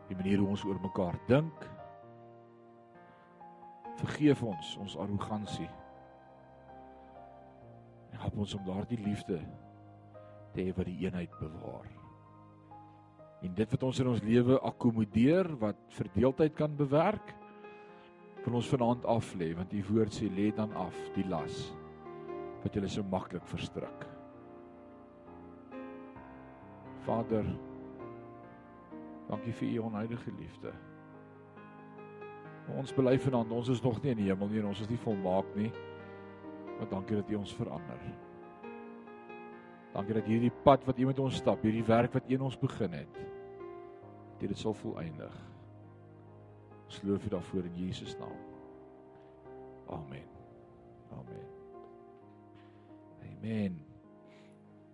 die manier hoe ons oor mekaar dink. Vergeef ons ons arrogansie help ons om daardie liefde te hê wat die eenheid bewaar. En dit wat ons in ons lewe akkommodeer wat verdeeldheid kan bewerk, kan ons vanaand af lê want u woord sê lê dan af die las wat julle so maklik verstrik. Vader, dankie vir u onheilige liefde. Ons bely vanaand, ons is nog nie in die hemel nie en ons is nie volmaak nie. Maar dankie dat U ons verander. Dankie dat hierdie pad wat U met ons stap, hierdie werk wat U in ons begin het, dit dit sal volëindig. Ons loof U daarvoor in Jesus naam. Amen. Amen. Amen.